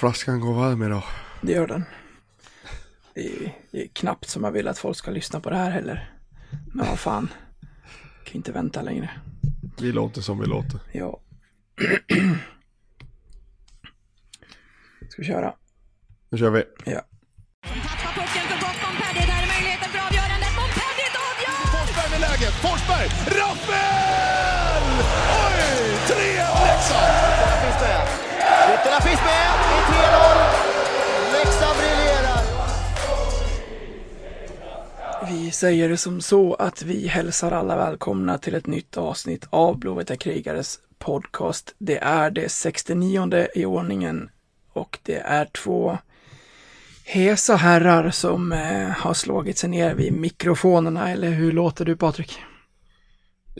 Flaskan går varm idag. Det gör den. Det är, det är knappt som jag vill att folk ska lyssna på det här heller. Men vad fan. Kan inte vänta längre. Vi låter som vi låter. Ja. Ska vi köra? Nu kör vi. Ja. Tappar pucken för gott Montpellier. Där är möjligheten för avgörandet. Montpellier avgör! Forsberg med läget. Forsberg! Rappel! Oj! 3-1 Leksand! Ytterna finns med. Ytterna finns med. Det är 3-0. Leksand briljerar. Vi säger det som så att vi hälsar alla välkomna till ett nytt avsnitt av Blåvita krigares podcast. Det är det 69 i ordningen och det är två hesa herrar som eh, har slagit sig ner vid mikrofonerna. Eller hur låter du Patrik?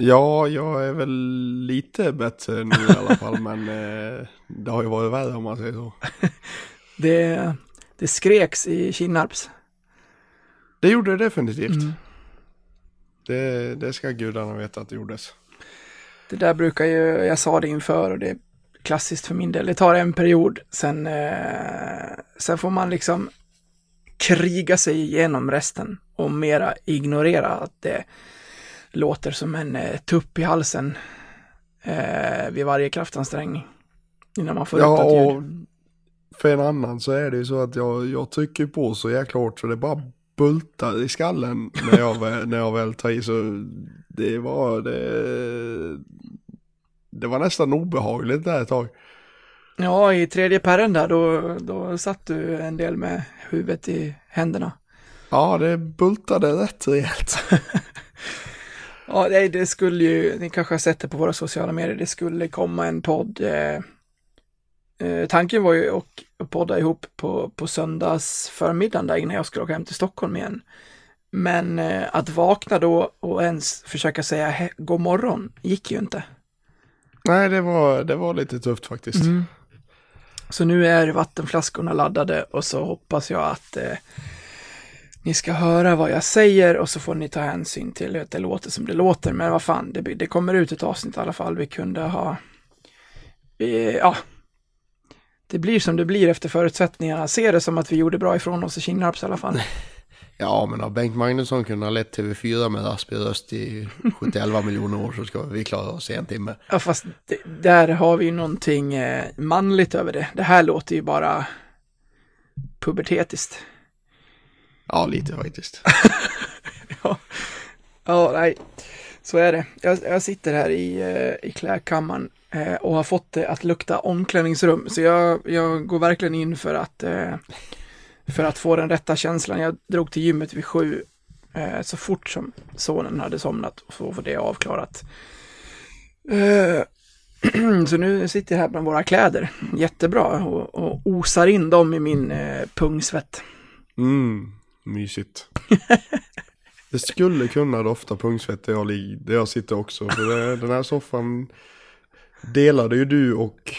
Ja, jag är väl lite bättre nu i alla fall, men eh, det har ju varit värre om man säger så. Det, det skreks i Kinnarps. Det gjorde det definitivt. Mm. Det, det ska gudarna veta att det gjordes. Det där brukar ju, jag sa det inför och det är klassiskt för min del. Det tar en period, sen, eh, sen får man liksom kriga sig igenom resten och mera ignorera att det låter som en eh, tupp i halsen eh, vid varje kraftansträngning. Innan man får ut Ja, något och ljud. för en annan så är det ju så att jag, jag trycker på så jäkla hårt så det bara bultar i skallen när jag, när jag väl tar i. Så det var, det, det var nästan obehagligt där ett tag. Ja, i tredje pärren där, då, då satt du en del med huvudet i händerna. Ja, det bultade rätt rejält. Ja, nej, det skulle ju, ni kanske har sett det på våra sociala medier, det skulle komma en podd. Eh, eh, tanken var ju att podda ihop på, på söndags förmiddagen där innan jag skulle åka hem till Stockholm igen. Men eh, att vakna då och ens försöka säga god morgon gick ju inte. Nej, det var, det var lite tufft faktiskt. Så nu är vattenflaskorna laddade och så hoppas jag att eh, ni ska höra vad jag säger och så får ni ta hänsyn till att det låter som det låter. Men vad fan, det, det kommer ut ett avsnitt i alla fall. Vi kunde ha... Vi, ja. Det blir som det blir efter förutsättningarna. Se det som att vi gjorde bra ifrån oss i Kinnarps i alla fall. Ja, men har Bengt Magnusson kunnat ha lett TV4 med raspig röst i 71 miljoner år så ska vi klara oss i en timme. Ja, fast det, där har vi någonting eh, manligt över det. Det här låter ju bara pubertetiskt. Ja, lite faktiskt. Ja, ja nej, så är det. Jag, jag sitter här i, eh, i klädkammaren eh, och har fått det att lukta omklädningsrum. Så jag, jag går verkligen in för att, eh, för att få den rätta känslan. Jag drog till gymmet vid sju så fort som sonen hade somnat och så får det avklarat. Så nu sitter jag här bland våra kläder, jättebra, och, och osar in dem i min pungsvett. Mm, mysigt. Det skulle kunna dofta pungsvett där jag, där jag sitter också. För det, den här soffan delade ju du och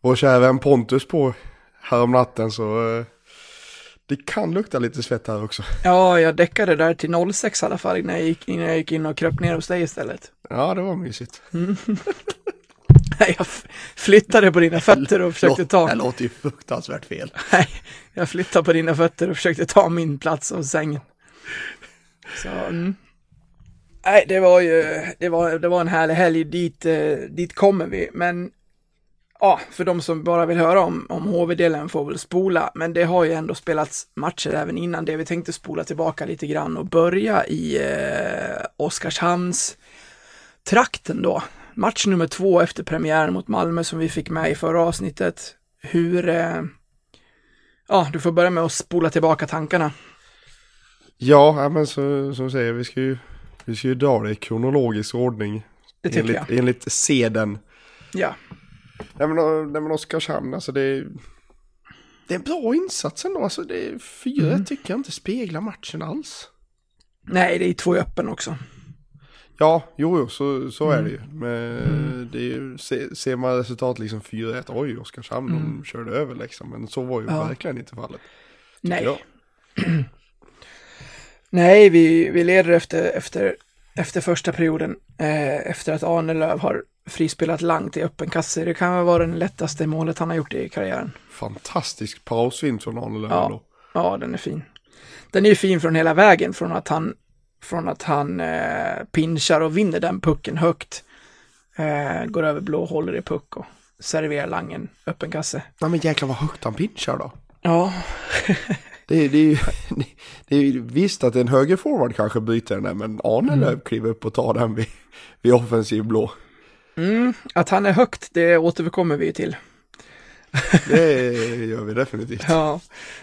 vår kära vän Pontus på härom natten så eh, det kan lukta lite svett här också. Ja, jag däckade där till 06 i alla fall innan jag gick, innan jag gick in och kröp ner hos dig istället. Ja, det var mysigt. Nej, jag flyttade på dina fötter och försökte ta... Det låter ju fruktansvärt fel. Nej, jag flyttade på dina fötter och försökte ta min plats av sängen. Så, mm. Nej, det var ju, det var, det var en härlig helg, dit, eh, dit kommer vi. Men, ja, för de som bara vill höra om, om HV-delen får väl spola. Men det har ju ändå spelats matcher även innan det. Vi tänkte spola tillbaka lite grann och börja i eh, Oskarshamns trakten då. Match nummer två efter premiären mot Malmö som vi fick med i förra avsnittet. Hur, eh, ja, du får börja med att spola tillbaka tankarna. Ja, men så, som säger, vi ska ju, vi ska ju dra det i kronologisk ordning. Det tycker enligt, jag. enligt seden. Ja, Nej men, nej, men Oskarshamn, alltså det är... Det är en bra insats ändå, alltså det är fyra Mm. tycker jag inte speglar matchen alls. nej, det är två i öppen också. Ja, jo, jo så, så är Mm. det ju. Men det är ju, se, ser man resultat liksom 4-1, oj Oskarshamn, de körde över liksom. Men så var ju Mm. Ja. verkligen inte fallet. Nej. jag. Nej, vi, vi leder efter, efter, efter första perioden eh, efter att Arnelöv har frispelat Lang till öppen kasse. Det kan väl vara det lättaste målet han har gjort i karriären. Fantastisk pausfint från Arne Ja. då. Ja, den är fin. Den är ju fin från hela vägen, från att han, från att han eh, pinchar och vinner den pucken högt. Eh, går över blå, håller i puck och serverar Langen öppen kasse. Nej men jäklar vad högt han pinchar då. Ja, Det är, det är ju, det är ju visst att en högerforward kanske byter den där, men Arnelöv kliver upp och tar den vid, vid offensiv blå. mm, att han är högt, det återkommer vi ju till. Det gör vi definitivt. Ja,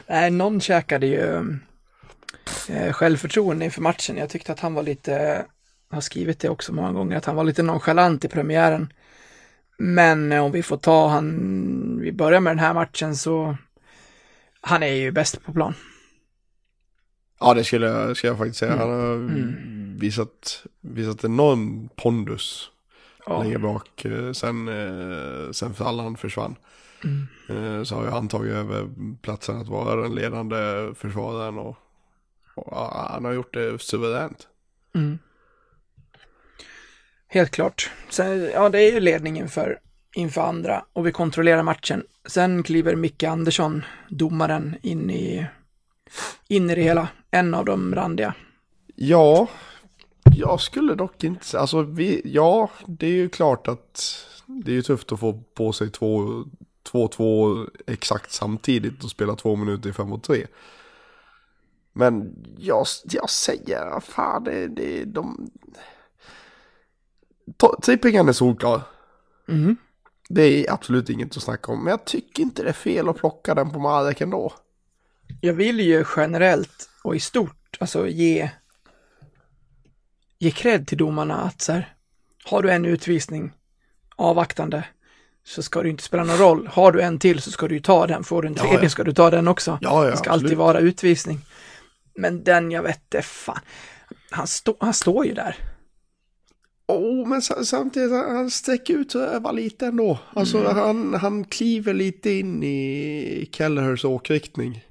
nej, någon käkade ju självförtroende inför matchen. Jag tyckte att han var lite, jag har skrivit det också många gånger, att han var lite nonchalant i premiären. Men eh, om vi får ta han, vi börjar med den här matchen så, han är ju bäst på plan. Ja det skulle jag, skulle jag faktiskt säga. Mm. Han har Mm. visat, visat enorm pondus Ja, längre bak eh, sen, eh, sen Allan försvann. Mm. Eh, Så har jag antagit över platsen att vara den ledande försvararen och, och han har gjort det suveränt. mm. Helt klart. Sen, ja, det är ju ledningen för inför andra och vi kontrollerar matchen. Sen kliver Micke Andersson, domaren, in i, in i det hela. En av de randiga. Ja, jag skulle dock inte säga, alltså vi, ja, det är ju klart att det är ju tufft att få på sig två, två, två exakt samtidigt och spela två minuter i fem mot tre. Men jag, jag säger, fan det, det de... Trippingen är solklar. Mm. Det är absolut inget att snacka om. Men jag tycker inte det är fel att plocka den på Marek ändå. Jag vill ju generellt och i stort, alltså ge, ge cred till domarna att så här, har du en utvisning avvaktande så ska det inte spela någon roll. Har du en till så ska du ta den. Får du en Ja, tredje ja. ska du ta den också. Ja, ja, det ska alltid absolut. vara utvisning. Men den, jag vet inte, fan. Han, stå, han står ju där. Oh, men sa- samtidigt, han sträcker ut övar lite ändå. Alltså han, han kliver lite in i Kellehers åkriktning.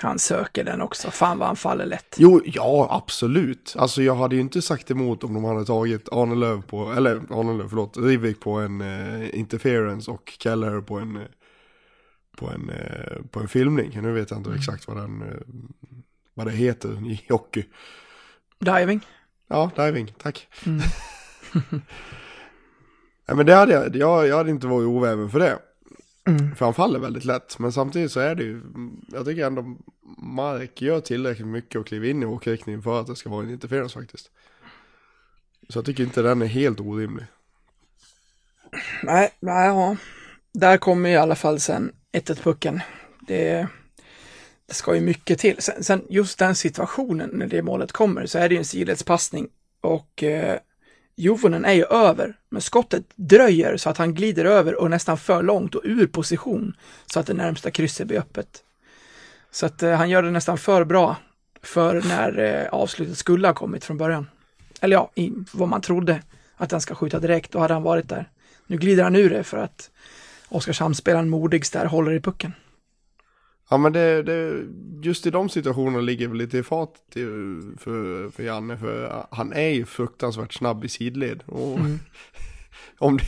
Han söker den också. Fan vad han faller lätt. Jo, ja, absolut. Alltså jag hade ju inte sagt emot om de hade tagit Arne Löv på, eller Arne Löv, förlåt, Rivik på en eh, interference och Kelleher på en, eh, på en, eh, på en filmning. Nu vet jag inte exakt vad den, eh, vad det heter i hockey. Diving. Ja, diving, tack. Mm. Nej men det hade jag, jag, jag hade inte varit oväven för det. Mm. För han faller väldigt lätt. Men samtidigt så är det ju, jag tycker ändå Marek gör tillräckligt mycket och kliver in i åkriktningen för att det ska vara en interference faktiskt. Så jag tycker inte den är helt orimlig. Nej, nej, ja. Där kommer i alla fall sen 1-1 pucken. Det, det ska ju mycket till. Sen, sen just den situationen när det målet kommer så är det ju en sidledspassning och eh, Jovonen är ju över, men skottet dröjer så att han glider över och nästan för långt och ur position så att det närmsta krysset blir öppet. Så att eh, han gör det nästan för bra för när eh, avslutet skulle ha kommit från början. Eller ja, i vad man trodde att han ska skjuta direkt, då hade han varit där. Nu glider han ur det för att Oskarshamnsspelaren Modigs där håller i pucken. Ja men det, det, just i de situationerna ligger väl lite i fat för, för Janne. För han är ju fruktansvärt snabb i sidled. Och om, det,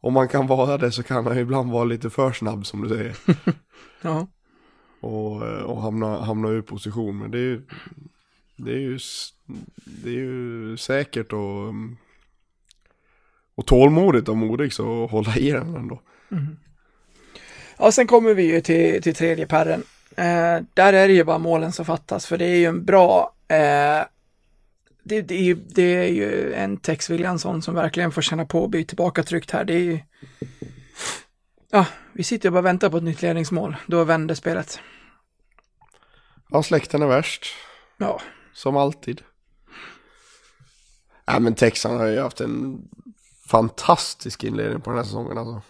om man kan vara det så kan han ibland vara lite för snabb som du säger. Ja, och, och hamna, hamna ur position. Men det är ju, det är ju, det är ju säkert och, och tålmodigt av Modigs att hålla i den ändå. Ja sen kommer vi ju till, till tredje pärren. Eh, där är det ju bara målen som fattas, för det är ju en bra eh, det, det, det är ju en Tex Williamson som verkligen får känna på och bli tillbaka tryckt här. Det är ju... Ja, vi sitter ju bara och väntar på ett nytt ledningsmål. Då vänder spelet. Ja, släkten är värst. Ja, Som alltid. Ja men Texan har ju haft en fantastisk inledning på den här säsongen alltså.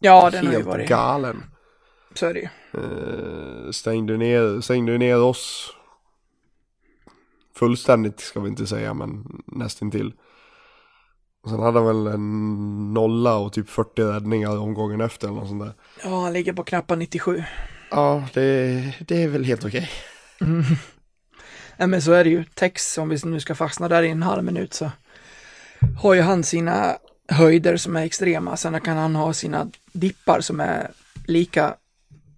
Ja den har ju Helt varit... galen. Så är det ju. Eh, stängde, ner, stängde ner oss. Fullständigt ska vi inte säga men nästintill. Och sen hade han väl en nolla och typ 40 räddningar omgången efter eller något sånt där. Ja, han ligger på knappa 97. Ja, det, det är väl helt okej. Nej men så är det ju. Tex, om vi nu ska fastna där i en halv minut så har ju han sina höjder som är extrema, sen kan han ha sina dippar som är lika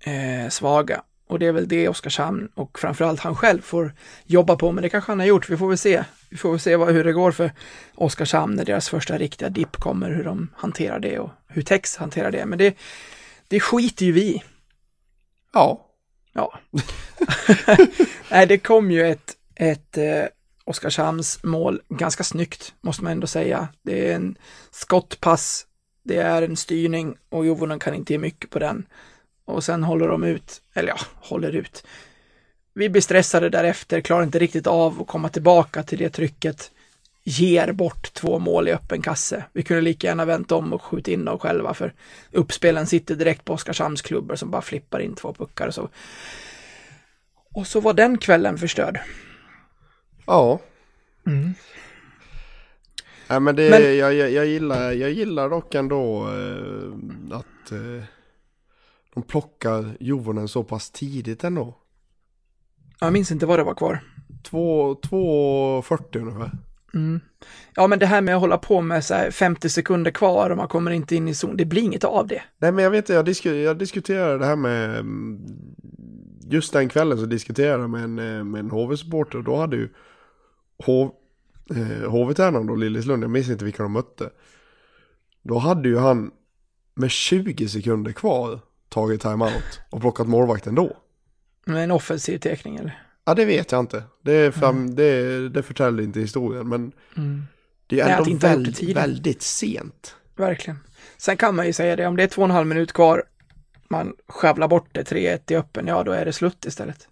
eh, svaga. Och det är väl det Oskarshamn och framförallt han själv får jobba på, men det kanske han har gjort. Vi får väl se. Vi får väl se vad, hur det går för Oskarshamn när deras första riktiga dipp kommer, hur de hanterar det och hur Tex hanterar det. Men det, det skiter ju vi. Ja. Ja. Nej, det kom ju ett, ett eh, Oskarshamns mål ganska snyggt, måste man ändå säga. Det är en skottpass, det är en styrning och Jovonen kan inte ge mycket på den. Och sen håller de ut, eller ja, håller ut. Vi blir stressade därefter, klarar inte riktigt av att komma tillbaka till det trycket. Ger bort två mål i öppen kasse. Vi kunde lika gärna vänt om och skjutit in dem själva för uppspelen sitter direkt på Oskarshamns klubbor som bara flippar in två puckar. Och så, och så var den kvällen förstörd. Ja. Mm. Nej men det, Men- Jag, jag, jag, gillar, jag gillar dock ändå eh, att eh, de plockar Jovonen så pass tidigt ändå. Jag minns inte vad det var kvar. 2.40 ungefär. Mm. Ja, men det här med att hålla på med så här 50 sekunder kvar och man kommer inte in i zon, det blir inget av det. Nej men jag vet jag, disku, jag diskuterade det här med mm, Just den kvällen så diskuterade jag med en, eh, med en HV-supporter och då hade ju H, eh, HV-tränaren då, Liljeslund, jag minns inte vilka de mötte Då hade ju han med 20 sekunder kvar tagit timeout och plockat målvakten då Med en offensiv teckning eller? Ja det vet jag inte, det, fram, det, det förtäller inte historien men Mm. Det är Nej, ändå det väldigt, väldigt sent Verkligen. Sen kan man ju säga det, om det är två och en halv minut kvar, man sjabblar bort det 3-1 i öppen, ja då är det slut istället.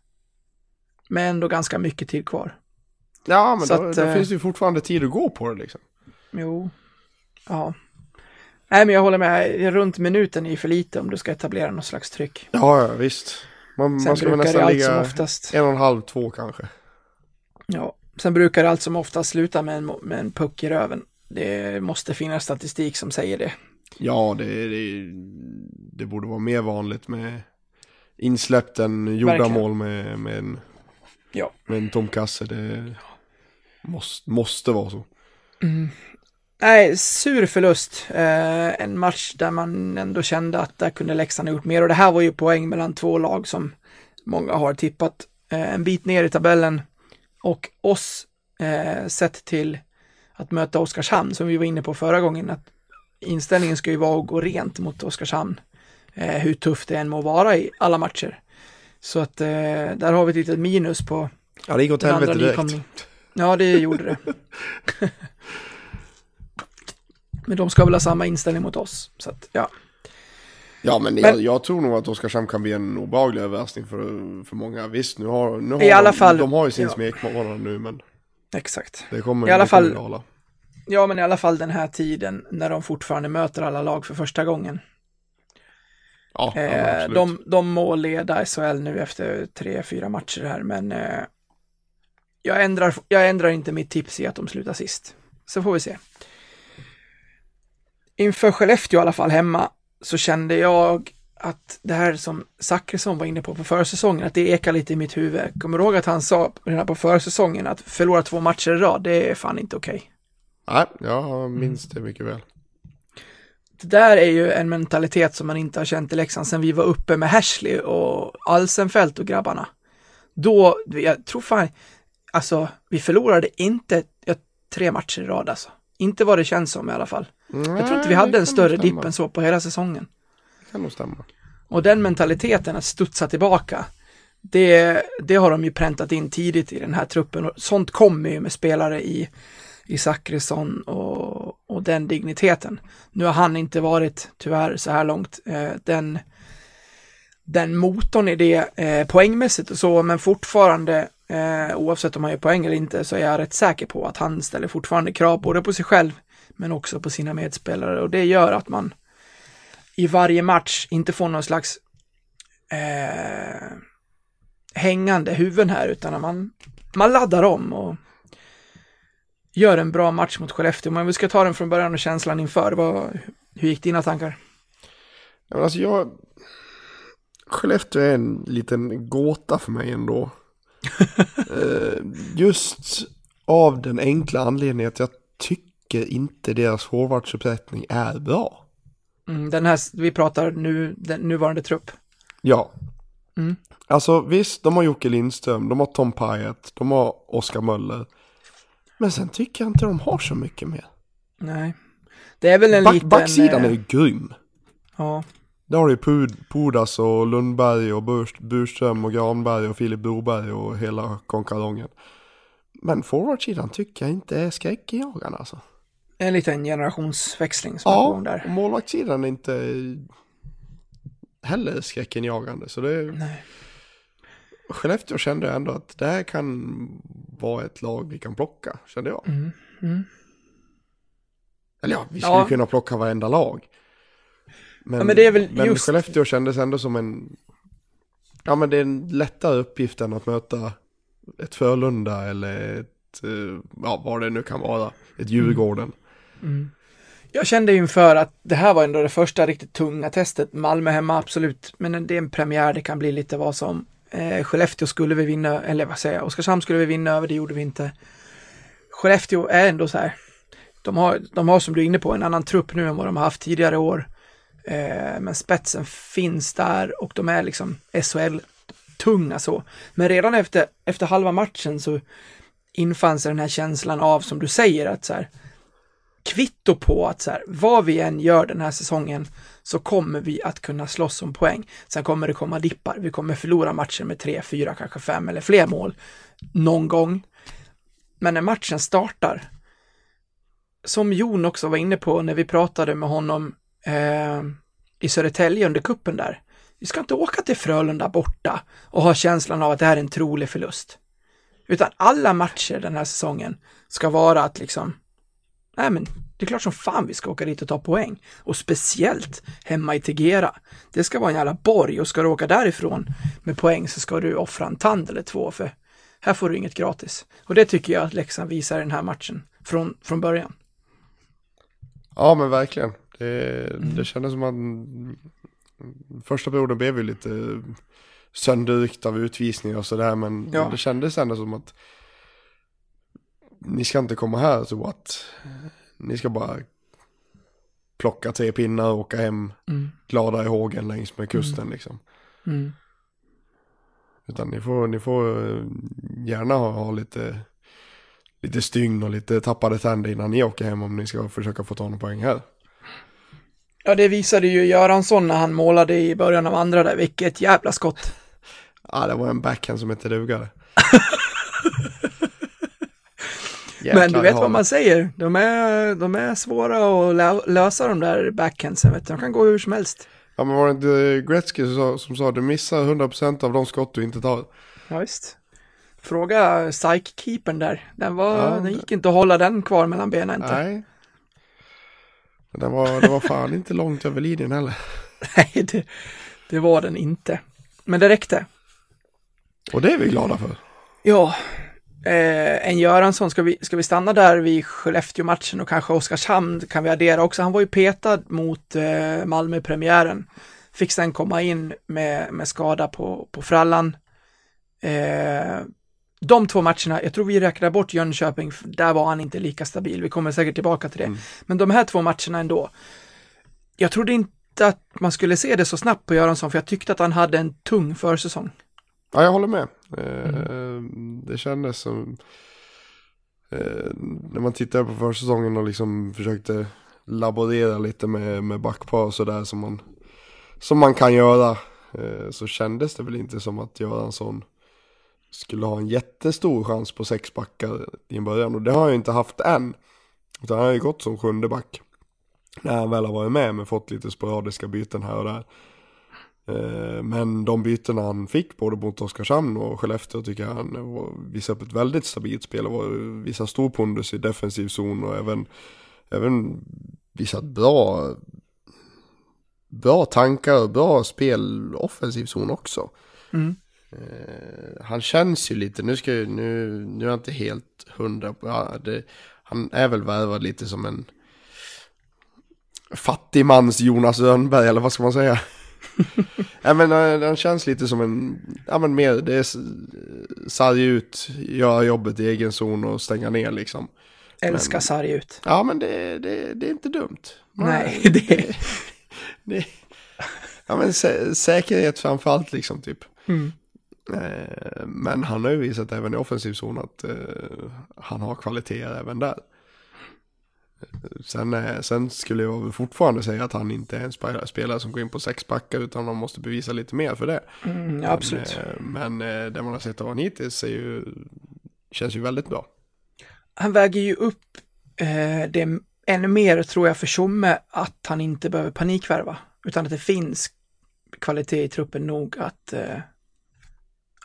Men ändå ganska mycket tid kvar. Ja men Så då, att, då eh, finns det ju fortfarande tid att gå på det liksom Jo. Ja. Nej, men jag håller med. Runt minuten är ju för lite om du ska etablera något slags tryck. Ja, ja visst. Man, man ska nästan ligga oftast. en och en halv, två kanske. Ja. Sen brukar det allt som oftast sluta med en, med en puck i röven. Det måste finnas statistik som säger det. Ja, det, det, det borde vara mer vanligt med insläppt än gjorda Verkligen. mål med, med, en, Ja. med en tom kasse. Det måste, måste vara så. Nej, sur förlust. Eh, en match där man ändå kände att där kunde Leksand ha gjort mer. Och det här var ju poäng mellan två lag som många har tippat eh, en bit ner i tabellen. Och oss eh, sett till att möta Oskarshamn, som vi var inne på förra gången, att inställningen ska ju vara att gå rent mot Oskarshamn. Eh, hur tufft det än må vara i alla matcher. Så att eh, där har vi ett litet minus på Ja, det gick åt den andra helvete direkt. Ja, det gjorde det. Men de ska väl ha samma inställning mot oss. Så att, ja. Ja, men, Men- jag, jag tror nog att Oskarshamn kan bli en obehaglig överraskning för, för många. Visst, nu har, nu har I de, alla fall- de har ju sin ja. smekmånad nu, men Exakt. det kommer I alla det kommer fall- dala. Ja, men i alla fall den här tiden när de fortfarande möter alla lag för första gången. Ja, ja, Eh, absolut. de, de må leda SHL nu efter tre, fyra matcher här, men eh, jag, ändrar, jag ändrar inte mitt tips i att de slutar sist. Så får vi se. Inför Skellefteå i alla fall hemma så kände jag att det här som Zachrisson var inne på på försäsongen, att det ekar lite i mitt huvud. Kommer du ihåg att han sa redan på försäsongen att förlora två matcher i rad, det är fan inte okej. Nej, jag minns det mycket väl. Det där är ju en mentalitet som man inte har känt i Leksand sedan vi var uppe med Hashley och Alsenfelt och grabbarna. Då, jag tror fan, alltså vi förlorade inte ja, tre matcher i rad alltså. Inte vad det känns som i alla fall. Jag tror inte vi hade en större dipp än så på hela säsongen. Det kan nog stämma. Och den mentaliteten att studsa tillbaka, det, det har de ju präntat in tidigt i den här truppen. Och sånt kommer ju med spelare i, i Zachrisson och, och den digniteten. Nu har han inte varit, tyvärr, så här långt, eh, den, den motorn i det eh, poängmässigt och så, men fortfarande, eh, oavsett om han gör poäng eller inte, så är jag rätt säker på att han ställer fortfarande krav både på sig själv, men också på sina medspelare. Och det gör att man i varje match inte får någon slags eh, hängande huvuden här, utan att man, man laddar om och gör en bra match mot Skellefteå. Men vi ska ta den från början och känslan inför. Vad, hur gick dina tankar? Ja, alltså jag... Skellefteå är en liten gåta för mig ändå eh, just av den enkla anledningen att jag tycker inte deras forwardsuppsättning är bra. Mm, den här, vi pratar nu, den nuvarande trupp. Ja. Mm. Alltså visst, de har Jocke Lindström, de har Tom Pyatt, de har Oskar Möller. Men sen tycker jag inte de har så mycket mer. Nej. Det är väl en Back, liten... backsidan eh, är ju grym. Ja. Där har du ju Pud- Pudas och Lundberg och Burs, Burström och Granberg och Filip Broberg och hela konkarongen. Men forwardsidan tycker jag inte är skräckinjagande alltså. En liten generationsväxling som är på Ja, gång och där. målvaktssidan är inte heller skräckinjagande. Så det Nej. Skellefteå kände jag ändå att det här kan vara ett lag vi kan plocka, kände jag. Mm. Mm. Eller ja, vi skulle Ja. kunna plocka varenda lag. Men, Ja, men det är väl men just- Skellefteå kändes ändå som en... Ja, men det är en lättare uppgift än att möta ett Frölunda eller ett... eh, Ja, vad det nu kan vara. Ett Djurgården. Jag kände inför att det här var ändå det första riktigt tunga testet. Malmö hemma, absolut. Men det är en premiär, det kan bli lite vad som. Eh, Skellefteå skulle vi vinna, eller vad säger jag, Oskarshamn skulle vi vinna över, det gjorde vi inte. Skellefteå är ändå så här, de har, de har som du är inne på en annan trupp nu än vad de har haft tidigare år. Eh, men spetsen finns där och de är liksom SHL-tunga så. Men redan efter, efter halva matchen så infann sig den här känslan av, som du säger, att så här, kvitto på att så här, vad vi än gör den här säsongen så kommer vi att kunna slåss om poäng. Sen kommer det komma dippar. Vi kommer förlora matchen med tre, fyra, kanske fem eller fler mål någon gång. Men när matchen startar, som Jon också var inne på när vi pratade med honom eh, i Södertälje under kuppen där. Vi ska inte åka till Frölunda borta och ha känslan av att det här är en trolig förlust. Utan alla matcher den här säsongen ska vara att liksom Nej men det är klart som fan vi ska åka dit och ta poäng. Och speciellt hemma i Tegera. Det ska vara en jävla borg och ska du åka därifrån med poäng så ska du offra en tand eller två för här får du inget gratis. Och det tycker jag att Leksand visar i den här matchen från, från början. Ja, men verkligen. Det, det kändes som att första perioden blev ju lite sönderryckt av utvisningar och sådär. Men Ja. det kändes ändå som att ni ska inte komma här så att ni ska bara plocka tre pinnar och åka hem Mm. glada i hågen längs med kusten liksom. Mm. Utan ni får, ni får eh, gärna ha, ha lite, lite stygn och lite tappade tänder innan ni åker hem om ni ska försöka få ta någon poäng här. Ja, det visade ju Göransson när han målade i början av andra där. Vilket jävla skott. Ja, det var en backhand som inte dugade. Men du vet vad man säger. De är, de är svåra att lö- lösa de där backhandsen. Vet du. De kan gå hur som helst. Ja, men var det inte Gretzky som sa, som sa du missar 100% av de skott du inte tar? Ja, visst. Fråga psych-keepern där. Den, var, Ja, den gick inte att hålla den kvar mellan benen inte. Nej. Det var, det var fan inte långt över linjen heller. Nej, det, det var den inte. Men det räckte. Och det är vi glada för. Ja, eh, en Göransson, ska vi, ska vi stanna där vid Skellefteå-matchen och kanske Oskarshamn kan vi addera också. Han var ju petad mot eh, Malmö-premiären. Fick sen komma in med, med skada på, på frallan. Eh, de två matcherna, jag tror vi räknar bort Jönköping, där var han inte lika stabil. Vi kommer säkert tillbaka till det. Men de här två matcherna ändå. Jag trodde inte att man skulle se det så snabbt på Göransson, för jag tyckte att han hade en tung försäsong. Ja, jag håller med. Eh, Det kändes som... Eh, när man tittar på försäsongen och liksom försökte laborera lite med, med backpar och sådär som man, som man kan göra. Eh, så kändes det väl inte som att Göransson skulle ha en jättestor chans på sex backar i en början. Och det har han ju inte haft än. Utan han har ju gått som sjunde back. När han väl har varit med men fått lite sporadiska byten här och där. Eh, men de bytena han fick både mot Oskarshamn och Skellefteå tycker jag han visar visade upp ett väldigt stabilt spel och visar visade stor pondus i defensiv zon och även, även visat bra, bra tankar och bra spel offensiv zon också. Mm. Eh, han känns ju lite, nu, ska, jag- nu, nu är jag inte helt hundra på, ja, det, han är väl värvad lite som en fattigmans Jonas Rönnberg eller vad ska man säga? ja men eh, han känns lite som en, ja men mer, det är sarg ut, göra jobbet i egen zon och stänga ner liksom. Älskar Men- sarg ut. Ja, men det, det, det är inte dumt. Nej, det- det ja, men sä, säkerhet framförallt liksom typ. Mm. Eh, men han har ju visat även i offensiv zon att eh, han har kvaliteter även där. Eh, Sen, sen skulle jag fortfarande säga att han inte är en spelare, som går in på sex backar utan man måste bevisa lite mer för det. Mm, ja, absolut. Men, men det man har sett av honom hittills är ju, känns ju väldigt bra. Han väger ju upp eh, det ännu mer tror jag för Tjomme att han inte behöver panikvärva. Utan att det finns kvalitet i truppen nog att, eh,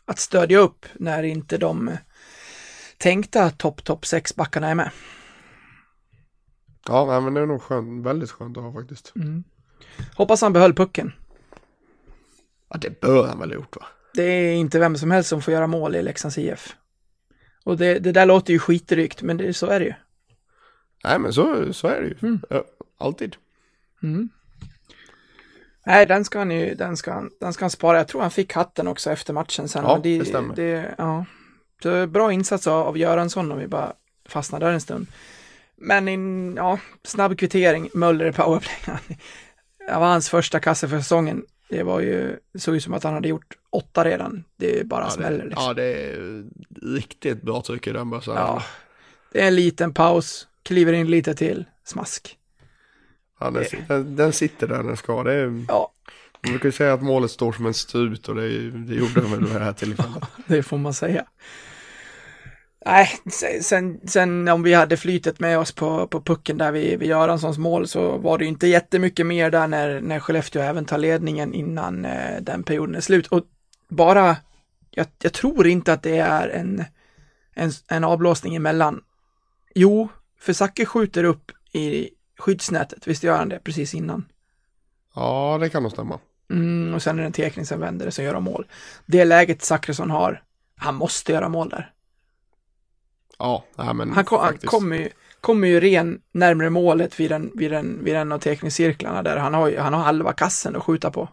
att stödja upp när inte de tänkta topp, topp sex backarna är med. Ja, men det är nog skönt, väldigt skönt att ha faktiskt. Hoppas han behöll pucken. Ja, det bör han väl ha gjort va? Det är inte vem som helst som får göra mål i Leksands IF. Och det, det där låter ju skitdrygt, men det, så är det ju. Nej, men så, så är det ju. Mm. Ja, alltid. Nej, den ska han ju, den ska han, den ska han spara. Jag tror han fick hatten också efter matchen sen. Ja, men det stämmer. Det, ja. Så bra insats av, av Göransson om vi bara fastnar där en stund. Men en, ja, snabb kvittering, Möller i powerplay. Det var hans första kasse för säsongen. Det var ju, det såg ut som att han hade gjort åtta redan. Det är bara Ja, smäller det, liksom. ja, det är riktigt bra tryck i den bössan. Ja. Det är en liten paus, kliver in lite till, smask. Ja, den, den, den sitter där den ska. Det är, Ja, man brukar ju säga att målet står som en strut och det, det gjorde den väl vid det här tillfället. det får man säga. Nej, se- sen, sen om vi hade flytet med oss på, på pucken där vid, vid Göranssons mål så var det ju inte jättemycket mer där när, när Skellefteå även tar ledningen innan eh, den perioden är slut. Och bara, jag, jag tror inte att det är en, en, en avblåsning emellan. Jo, för Zacke skjuter upp i skyddsnätet, visst gör han det precis innan? Ja, det kan nog stämma. Mm, och sen är det en tekning som vänder det som gör de mål. Det läget Zachrisson har, han måste göra mål där. Ja, nej, men Han, kom, han kommer ju, kommer ju ren närmare målet vid en, vid en, vid en av tekningscirklarna där. Han har, han har halva kassen att skjuta på.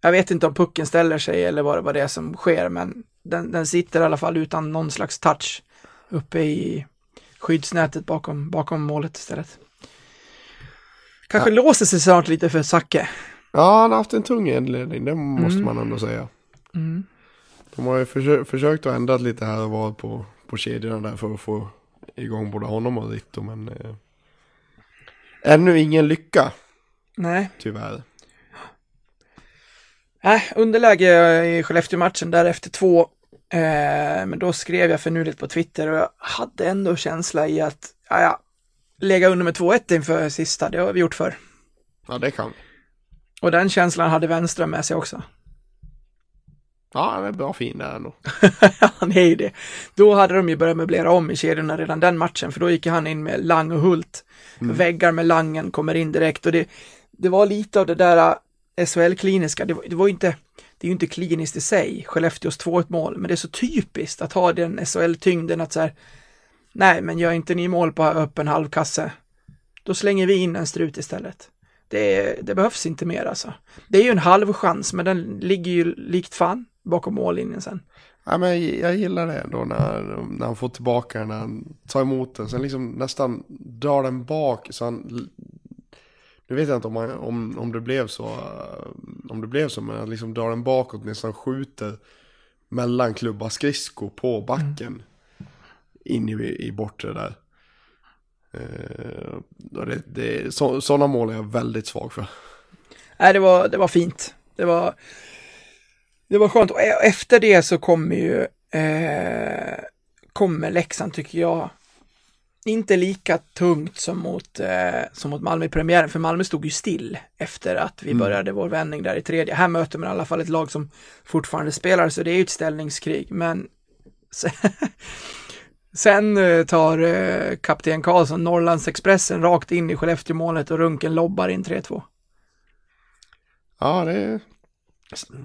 Jag vet inte om pucken ställer sig eller vad, vad det är som sker, men den, den sitter i alla fall utan någon slags touch uppe i skyddsnätet bakom, bakom målet istället. Kanske låser sig snart lite för Zacke. Ja, han har haft en tung inledning, det måste Mm. man ändå säga. Mm. De har ju försö- försökt att ändra lite här och var på, på kedjorna där för att få igång både honom och Ritto, men eh, ännu ingen lycka, Nej, tyvärr. Nej, underläge i Skellefteå-matchen därefter två. Eh, men då skrev jag förnuligt på Twitter och jag hade ändå känsla i att, ja, ja, lägga under med 2-1 inför sista, det har vi gjort förr. Ja, det kan vi. Och den känslan hade Wenström med sig också. Ja, han är bra fin där ändå. han är ju det. Då hade de ju börjat möblera om i kedjorna redan den matchen, för då gick han in med Lang och Hult. Väggar med Langen kommer in direkt och det, det var lite av det där SHL-kliniska. Det, var- det var inte, det är ju inte kliniskt i sig, Skellefteås 2-1 mål, men det är så typiskt att ha den SHL-tyngden att så här, nej, men gör inte ni mål på öppen halvkasse, då slänger vi in en strut istället. Det, det behövs inte mer alltså. Det är ju en halv chans, men den ligger ju likt fan bakom mållinjen sen. Ja, men jag, gillar det ändå när, när han får tillbaka den, när han tar emot den, sen liksom nästan drar den bak så han... Nu vet jag inte om, man, om, om det blev så, eh, om det blev så, men att liksom dra den bakåt nästan skjuter mellan klubba skridsko på backen in i, i bortre där. Eh, det, det, så, sådana mål är jag väldigt svag för. Nej, det var, det var fint. Det var, det var skönt. Och e- efter det så kommer ju, eh, kommer Leksand tycker jag, inte lika tungt som mot, eh, som mot Malmö i premiären, för Malmö stod ju still efter att vi började vår vändning där i tredje. Här möter man i alla fall ett lag som fortfarande spelar, så det är ju ett ställningskrig, men sen, eh, tar eh, kapten Karlsson Norrlandsexpressen rakt in i Skellefteå-målet och Runken lobbar in 3-2. Ja, det är,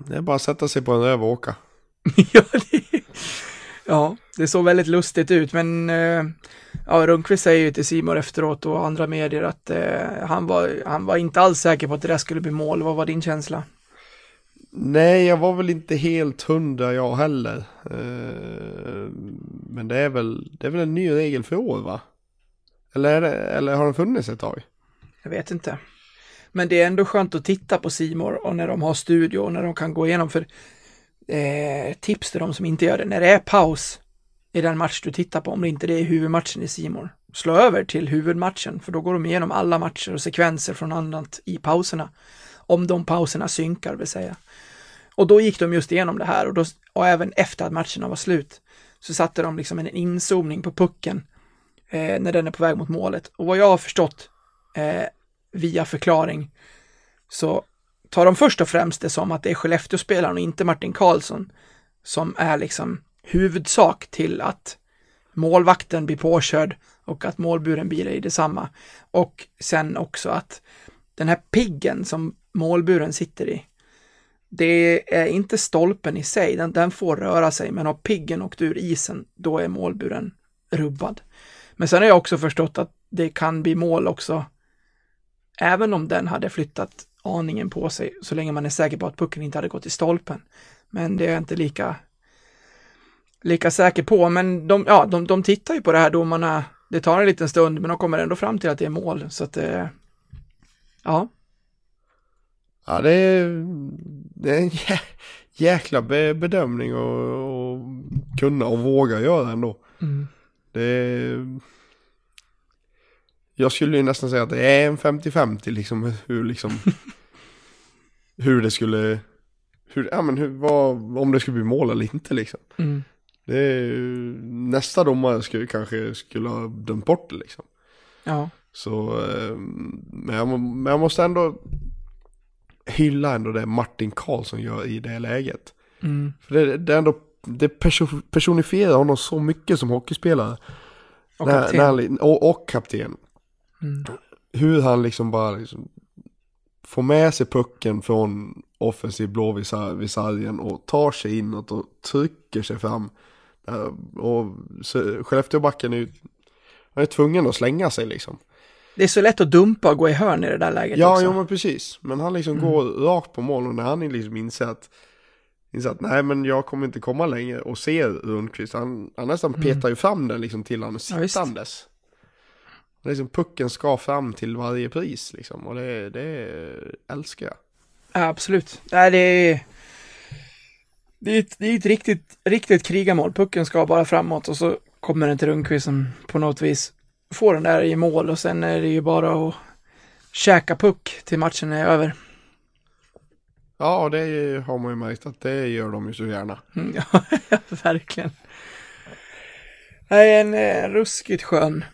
det är bara att sätta sig på en röv och åka. ja, ja, det såg väldigt lustigt ut, men eh, ja, Rundqvist säger ju till Simor efteråt och andra medier att eh, han, var, han var inte alls säker på att det där skulle bli mål. Vad var din känsla? Nej, jag var väl inte helt hundra jag heller. Eh, men det är, väl, det är väl en ny regel för år va? Eller, det, eller har den funnits ett tag? Jag vet inte. Men det är ändå skönt att titta på Simor och när de har studio och när de kan gå igenom för eh, tips till de som inte gör det. När det är paus i den match du tittar på, om det inte det är huvudmatchen i Simon, slå över till huvudmatchen för då går de igenom alla matcher och sekvenser från annat i pauserna. Om de pauserna synkar vill säga. Och då gick de just igenom det här och, då, och även efter att matcherna var slut så satte de liksom en inzoomning på pucken eh, när den är på väg mot målet. Och vad jag har förstått eh, via förklaring så tar de först och främst det som att det är Skellefteå-spelaren och inte Martin Karlsson som är liksom huvudsak till att målvakten blir påkörd och att målburen blir i detsamma. Och sen också att den här piggen som målburen sitter i, det är inte stolpen i sig, den, den får röra sig, men har piggen åkt ur isen, då är målburen rubbad. Men sen har jag också förstått att det kan bli mål också, även om den hade flyttat aningen på sig, så länge man är säker på att pucken inte hade gått i stolpen. Men det är jag inte lika, lika säker på. Men de, ja, de, de tittar ju på det här domarna. Det tar en liten stund, men de kommer ändå fram till att det är mål. Så att det, ja, Ja, det är, det är en jä, jäkla be, bedömning och, och kunna och våga göra ändå. Mm. Det är, jag skulle ju nästan säga att det är en 50-50 liksom hur liksom hur det skulle hur, ja men hur, vad, om det skulle bli mål eller inte liksom. Mm. Det är, nästa domare skulle kanske skulle ha dömt bort det liksom. ja, Så, eh, men jag, men jag måste ändå hylla ändå det Martin Karlsson gör i det läget. mm. För det, det är ändå, det perso- personifierar honom så mycket som hockeyspelare. och När- kapten. när han- och, och kapten. Mm. Hur han liksom bara liksom får med sig pucken från offensiv blå vid vid sargen och tar sig inåt och trycker sig fram. Eh, Och Skellefteåbacken är ju han är tvungen att slänga sig liksom. Det är så lätt att dumpa och gå i hörn i det där läget Ja, också. jo men precis. Men han liksom går rakt på mål och när han liksom inser att, inser att nej men jag kommer inte komma längre och ser Rundqvist, han, han nästan petar ju fram den liksom till honom Ja, sittandes. Liksom pucken ska fram till varje pris liksom och det, det älskar jag. Ja, absolut. Nej, det är... Det är ett, det är ett riktigt, riktigt krigarmål. Pucken ska bara framåt och så kommer den till Rundqvist som på något vis får den där i mål och sen är det ju bara att käka puck till matchen är över. Ja, det har man ju märkt att det gör de ju så gärna. Mm, Ja, verkligen. Nej, en eh, ruskigt skön,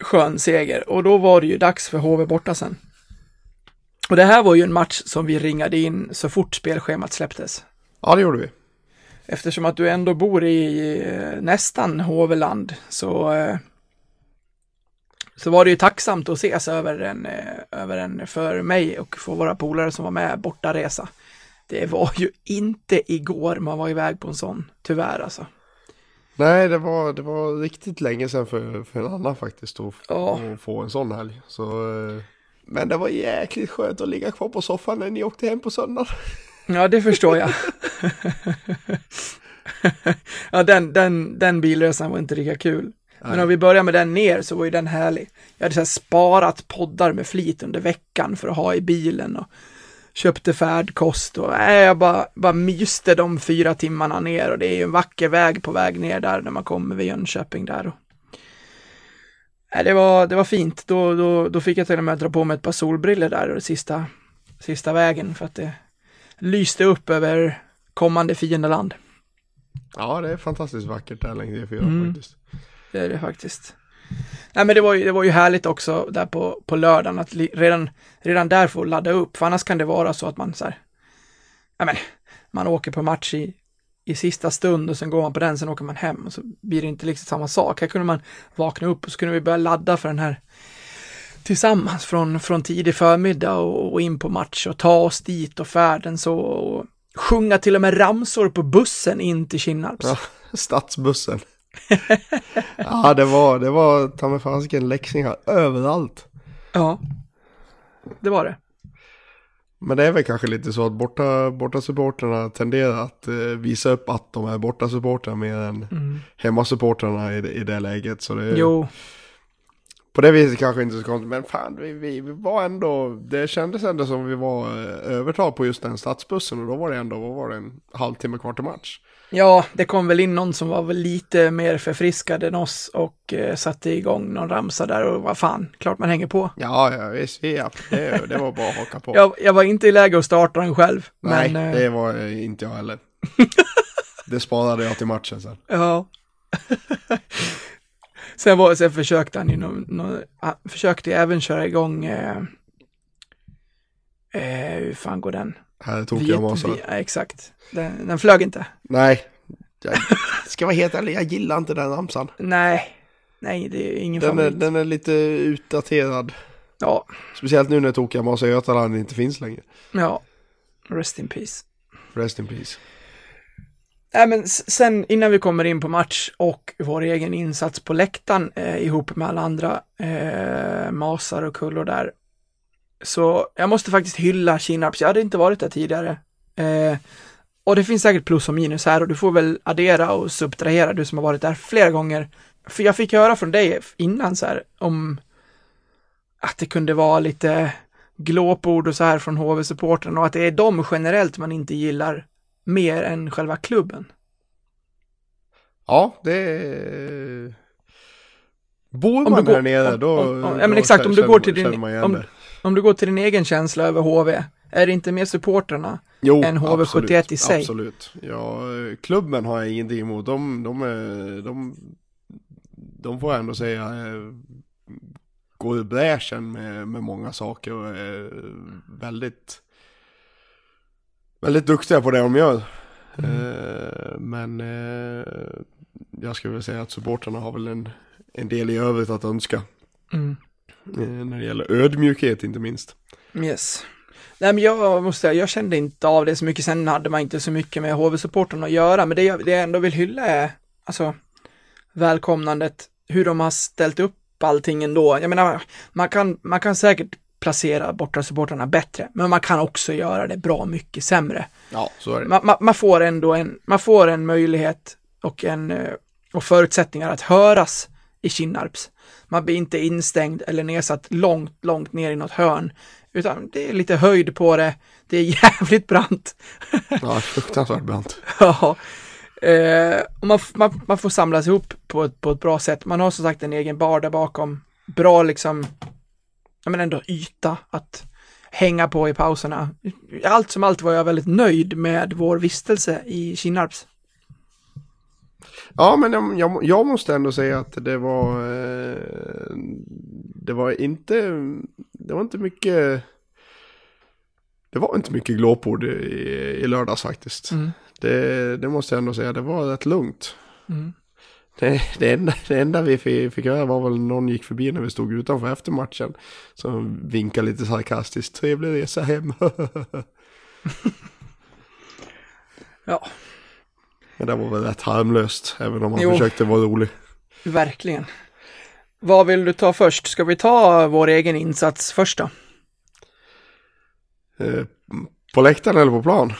skön seger. Och då var det ju dags för HV borta sen. Och det här var ju en match som vi ringade in så fort spelschemat släpptes. Ja, det gjorde vi. Eftersom att du ändå bor i eh, nästan HV-land så, eh, så var det ju tacksamt att ses över en, eh, över en för mig och för våra polare som var med bortaresa. Det var ju inte igår man var iväg på en sån, tyvärr alltså. Nej, det var, det var riktigt länge sedan för, för en annan faktiskt att, Ja. få en sån helg. Så, eh, men det var jäkligt skönt att ligga kvar på soffan när ni åkte hem på söndag. Ja, det förstår jag. ja, den, den, den bilresan var inte lika kul. Men om vi börjar med den ner så var ju den härlig. Jag hade så sparat poddar med flit under veckan för att ha i bilen och köpte färdkost och äh, jag bara, bara myste de fyra timmarna ner och det är ju en vacker väg på väg ner där när man kommer vid Jönköping där. Och... Äh, det, var, det var fint. Då, då, då fick jag till och med dra på mig ett par solbriller där och sista, sista vägen för att det lyste upp över kommande fiendeland. Ja, det är fantastiskt vackert där längs E4 Mm. faktiskt. Det är det faktiskt. Nej men det var ju, det var ju härligt också där på, på lördagen att li, redan, redan där få ladda upp, för annars kan det vara så att man så här, ja men, man åker på match i, i sista stund och sen går man på den, sen åker man hem och så blir det inte liksom samma sak. Här kunde man vakna upp och så kunde vi börja ladda för den här tillsammans från, från tidig förmiddag och, och in på match och ta oss dit och färden så och sjunga till och med ramsor på bussen in till Kinnarps. Ja, stadsbussen. ja, det var, det var ta mig fasiken läxingar överallt. ja. Det var det. Men det är väl kanske lite så att borta, borta supporterna tenderar att eh, visa upp att de är borta supportrar mer än Mm. hemmasupportrarna i, i det läget. Så det, Jo, På det viset kanske inte så konstigt, men fan vi, vi, vi var ändå, det kändes ändå som vi var eh, övertag på just den stadsbussen och då var det ändå, vad var det, en halvtimme kvar till match. Ja, det kom väl in någon som var väl lite mer förfriskad än oss och eh, satte igång någon ramsa där och vad fan, klart man hänger på. Ja, ja visst, ja, det, det var bara att haka på. Jag, jag var inte i läge att starta den själv, Nej, men eh, det var eh, inte jag heller. det sparade jag till matchen sen. ja. sen, var, sen försökte han ju, nå, nå, han försökte ju även köra igång, eh, eh, hur fan går den? Här tog jag masa. vi- ja, exakt. Den, den flög inte. Nej, jag ska vara helt ärlig, jag gillar inte den ramsan. Nej, nej, det är ingen Den är, den är lite utdaterad. Ja, Speciellt nu när Tokiga Masa Götaland inte finns längre. ja. Rest in peace. Rest in peace. Nej, men sen innan vi kommer in på match och vår egen insats på läktaren eh, ihop med alla andra eh, masar och kullor där. Så jag måste faktiskt hylla Kinnarps. Jag hade inte varit där tidigare. Eh, och det finns säkert plus och minus här och du får väl addera och subtrahera du som har varit där flera gånger. För jag fick höra från dig innan så här om att det kunde vara lite glåpord och så här från HV-supporten och att det är de generellt man inte gillar mer än själva klubben. Ja, det är... Bor Om man du går- där nere då... om- om- ja, men exakt, om du går till din- om-. Om du går till din egen känsla över HV, är det inte mer supporterna? Jo, än HV71 absolut, i sig. Absolut. Ja, klubben har jag ingenting emot. De, de, de, de får jag ändå säga eh, går i bräschen med, med många saker och är väldigt, väldigt duktiga på det de gör. Mm. Eh, Men eh, jag skulle vilja säga att supporterna har väl en, en del i övrigt att önska. Mm. Eh, När det gäller ödmjukhet inte minst. Yes. Nej men jag måste säga, jag kände inte av det så mycket, sen hade man inte så mycket med HV-supporten att göra, men det jag, det jag ändå vill hylla är, alltså, välkomnandet, hur de har ställt upp allting ändå. Jag menar, man kan, man kan säkert placera borta supportrarna bättre, men man kan också göra det bra mycket sämre. Ja, så är det. man, man, man får ändå en, man får en möjlighet och en, eh, och förutsättningar att höras i Kinnarps. Man blir inte instängd eller nedsatt långt, långt ner i något hörn, utan det är lite höjd på det. Det är jävligt brant. Ja, fruktansvärt brant. Ja. Eh, och man, man, man får samlas ihop på ett, på ett bra sätt. Man har som sagt en egen bar där bakom. Bra liksom, ja men ändå yta att hänga på i pauserna. Allt som allt var jag väldigt nöjd med vår vistelse i Kinnarps. Ja, men jag, jag, måste ändå säga att det var... Eh, det var inte... Det var inte mycket... Det var inte mycket glåpord i, i lördags faktiskt. Mm. Det, det måste jag ändå säga, det var rätt lugnt. Mm. Det, det, enda, det enda vi fick, fick höra var väl någon gick förbi när vi stod utanför efter matchen. Som vinkade lite sarkastiskt, trevlig resa hem. Ja, Men det var väl rätt harmlöst, även om han Jo. försökte vara rolig. verkligen. Vad vill du ta först? Ska vi ta vår egen insats först då? Eh, på läktaren eller på plan?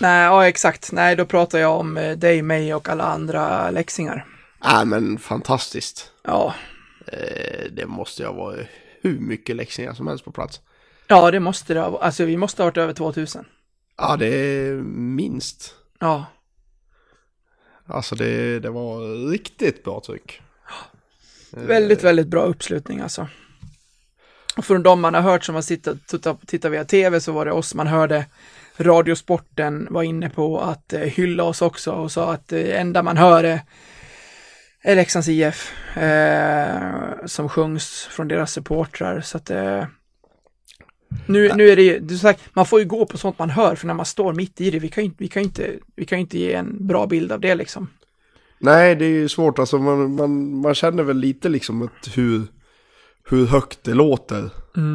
Nej, ja exakt. Nej, då pratar jag om eh, dig, mig och alla andra läxingar. Nej men fantastiskt. Ja, Eh, det måste ha varit hur mycket läxingar som helst på plats. ja det måste det ha Alltså vi måste ha varit över 2000. Ja det är minst. Ja, Alltså det, det var riktigt bra tryck. Väldigt, väldigt bra uppslutning alltså. Och från de man har hört som har tittat, tittat, via tv så var det oss man hörde. Radiosporten var inne på att eh, hylla oss också och sa att det enda man hör är, är Leksands IF eh, som sjungs från deras supportrar. Så att eh, nu, nu är det ju, du sagt, man får ju gå på sånt man hör för när man står mitt i det, vi kan ju, vi kan inte, vi kan inte ge en bra bild av det liksom. Nej det är ju svårt alltså man, man, man känner väl lite liksom att hur, hur högt det låter.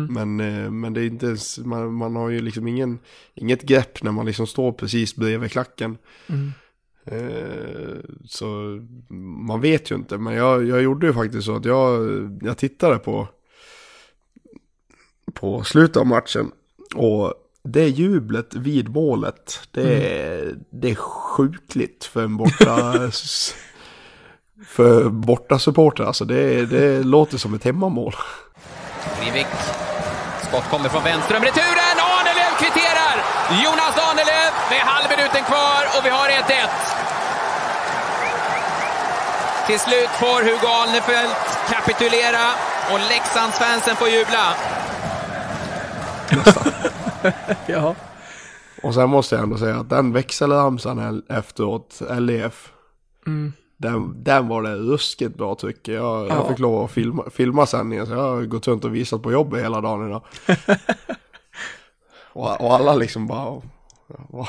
Men, eh, men det är inte ens, man, man har ju liksom ingen, inget grepp när man liksom står precis bredvid klacken. Eh, så man vet ju inte, men jag, jag gjorde ju faktiskt så att jag, jag tittade på, på slutet av matchen och det jublet vid målet, det är, det är sjukligt för en borta... för borta supporter alltså. Det, det låter som ett hemmamål. Rivik. Skott kommer från vänster. Returen! Arnelöv kvitterar! Jonas Arnelöv med halvminuten kvar och vi har 1-1. Till slut får Hugo Alnefelt kapitulera och Leksandsfansen får jubla. Ja. Och sen måste jag ändå säga att den växelramsan efteråt, LEF, den, den var det ruskigt bra tycker jag. Ja. Jag fick lov att filma, filma sändningen så jag har gått runt och visat på jobbet hela dagen idag. och, och alla liksom bara, vad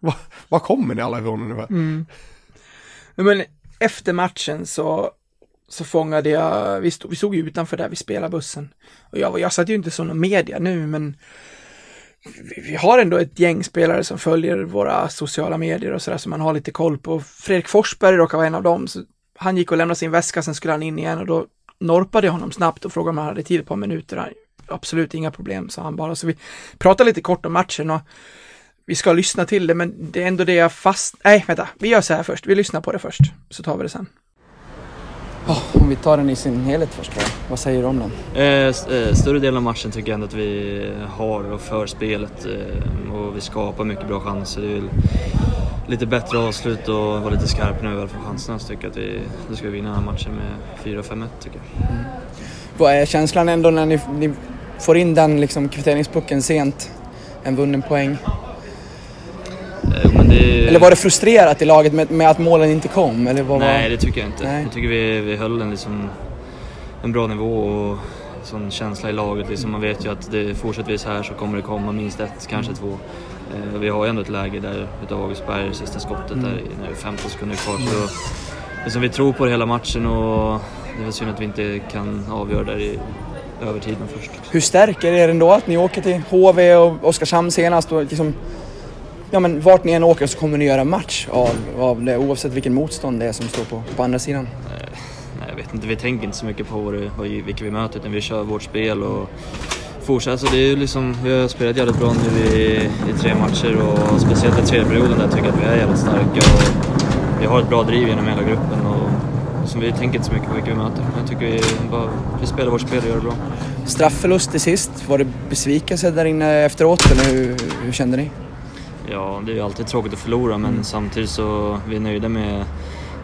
va, va kommer ni alla ifrån ungefär? Men efter matchen så, så fångade jag, vi stod, vi stod ju utanför där vi spelade bussen. Och jag, jag satt ju inte som någon media nu, men vi, vi har ändå ett gäng spelare som följer våra sociala medier och sådär som man har lite koll på. Fredrik Forsberg råkar vara en av dem. Så han gick och lämnade sin väska, sen skulle han in igen och då norpade jag honom snabbt och frågade om han hade tid ett par minuter. Han, Absolut inga problem, sa han bara. Så vi pratade lite kort om matchen och vi ska lyssna till det, men det är ändå det jag fast... Nej, vänta. Vi gör så här först. Vi lyssnar på det först, så tar vi det sen om vi tar den i sin helhet först då. Vad säger du om den? Eh, s- eh, större delen av matchen tycker jag ändå att vi har och för spelet eh, och vi skapar mycket bra chanser. Det är lite bättre avslut och vara lite skarp när vi väl får chanserna så tycker jag att vi, då ska vi vinna den här matchen med 4-5-1 tycker jag. Vad är känslan ändå när ni, ni får in den liksom kvitteringspucken sent? En vunnen poäng. Det, Eller var det frustrerat i laget med, med att målen inte kom? Eller vad Nej, var... det tycker jag inte. Nej. Jag tycker vi, vi höll en, liksom, en bra nivå och sån känsla i laget. Liksom, man vet ju att det, fortsätter vi så här så kommer det komma minst ett, kanske två. Eh, vi har ju ändå ett läge där utav Augustberg, sista skottet där i- när det är 15 sekunder kvar. Så, liksom, vi tror på det hela matchen och det är väl synd att vi inte kan avgöra där i övertiden först. Hur stärker det er ändå att ni åker till HV och Oskarshamn senast och liksom... Ja men vart ni än åker så kommer ni göra match av, av det oavsett vilken motstånd det är som står på, på andra sidan. Nej, jag vet inte, vi tänker inte så mycket på vad vad, vilka vi möter utan vi kör vårt spel och fortsätter. Så det är liksom, vi har spelat jävligt bra nu i, i tre matcher och speciellt i tredje perioden där tycker jag att vi är jävligt starka och vi har ett bra driv genom hela gruppen och som vi tänker inte så mycket på vilka vi möter. Jag tycker vi, bara, vi spelar vårt spel och gör det bra. Straffförlust till sist, var det besvikelse där inne efteråt eller hur, hur kände ni? Ja, det är ju alltid tråkigt att förlora men samtidigt så vi är nöjda med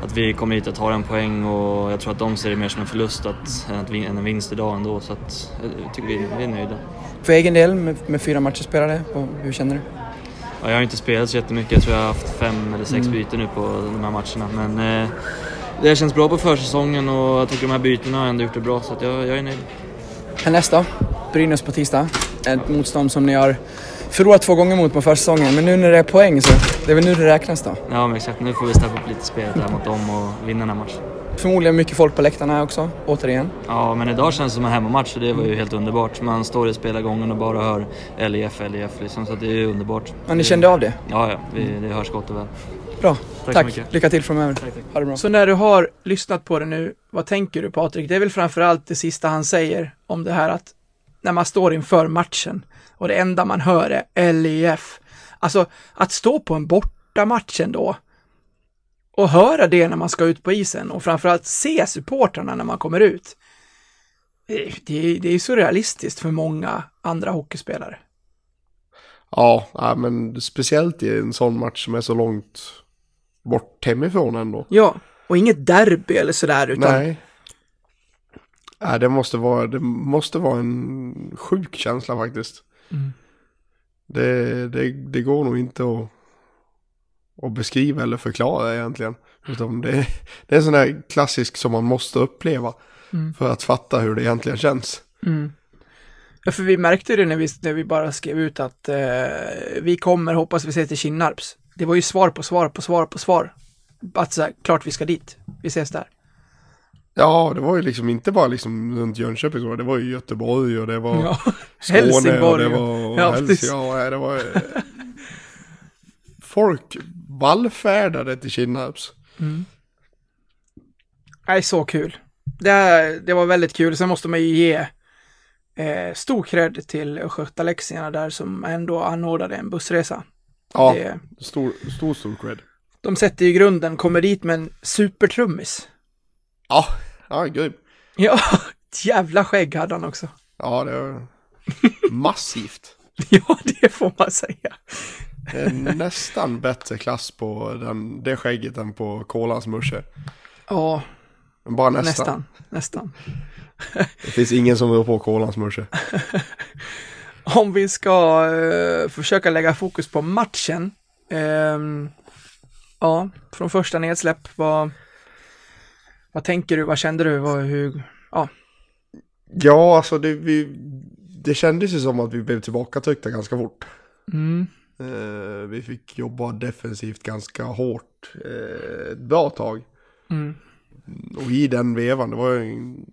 att vi kommer hit och tar en poäng och jag tror att de ser det mer som en förlust att, än, en vinst idag ändå så att jag tycker vi, vi är nöjda. För egen del med, med fyra matcher spelade, hur känner du? Ja, jag har inte spelat så jättemycket, jag tror jag har haft fem eller sex byten nu på de här matcherna men eh, det känns bra på försäsongen och jag tycker de här bytena har ändå gjort det bra så jag, jag är nöjd. Härnäst då? Brynäs på tisdag. Ett motstånd som ni har förlorat två gånger mot på försäsongen, men nu när det är poäng så det är väl nu det räknas då. Ja men exakt, nu får vi steppa upp lite spelet här mot dem och vinna den här matchen. Förmodligen mycket folk på läktarna här också, återigen. Ja, men idag känns det som en hemmamatch och det var ju helt underbart. Man står i spelargången och bara hör LIF, LIF liksom, så det är ju underbart. Ja, ni kände av det? Ja, ja, vi, det hörs gott och väl. Bra, Tack, tack. så mycket. Lycka till framöver. Tack, tack. Ha det bra. Så när du har lyssnat på det nu, vad tänker du Patrik? Det är väl framförallt det sista han säger om det här att när man står inför matchen och det enda man hör är LIF. Alltså att stå på en bortamatch ändå och höra det när man ska ut på isen och framförallt se supportrarna när man kommer ut. Det, det, är surrealistiskt för många andra hockeyspelare. Ja, ja, men speciellt i en sån match som är så långt bort hemifrån ändå. Ja, och inget derby eller sådär utan Nej. Nej, det måste vara, det måste vara en sjuk känsla faktiskt. Mm. Det, det, det går nog inte att, att beskriva eller förklara egentligen. Utan det, det är en sån där klassisk som man måste uppleva Mm. för att fatta hur det egentligen känns. Mm. Ja, för vi märkte det när vi, när vi bara skrev ut att eh, vi kommer, hoppas vi ses till Kinnarps. Det var ju svar på svar på svar på svar. Att så här, klart vi ska dit. Vi ses där. Ja, det var ju liksom inte bara liksom runt Jönköping, så det var ju Göteborg och det var Ja, Skåne och det var Ja, precis. ja, det var Folk vallfärdade till Kinnarps. Nej, så kul. Det, det var väldigt kul. Sen måste man ju ge Eh, stor cred till Östgötaleksierna där som ändå anordnade en bussresa. Ja, Det, stor, stor, stor cred. de sätter ju grunden, kommer dit med en supertrummis. Ja, ja, grym. Ja, ett jävla skägg hade han också. Ja, det är massivt. Ja, det får man säga. Det är nästan bättre klass på den, det skägget än på Kolans morse. Ja, Men Bara nästan. nästan, nästan. Det finns ingen som rör på Kolans morse. Om vi ska eh, försöka lägga fokus på matchen. ehm, ja, från första nedsläpp, vad, vad tänker du, vad kände du, vad, hur, ja, Ja, alltså det, vi, det kändes ju som att vi blev tillbakatryckta ganska fort. mm, Eh, vi fick jobba defensivt ganska hårt eh, ett bra tag. mm, Och i den vevan, det var ju en,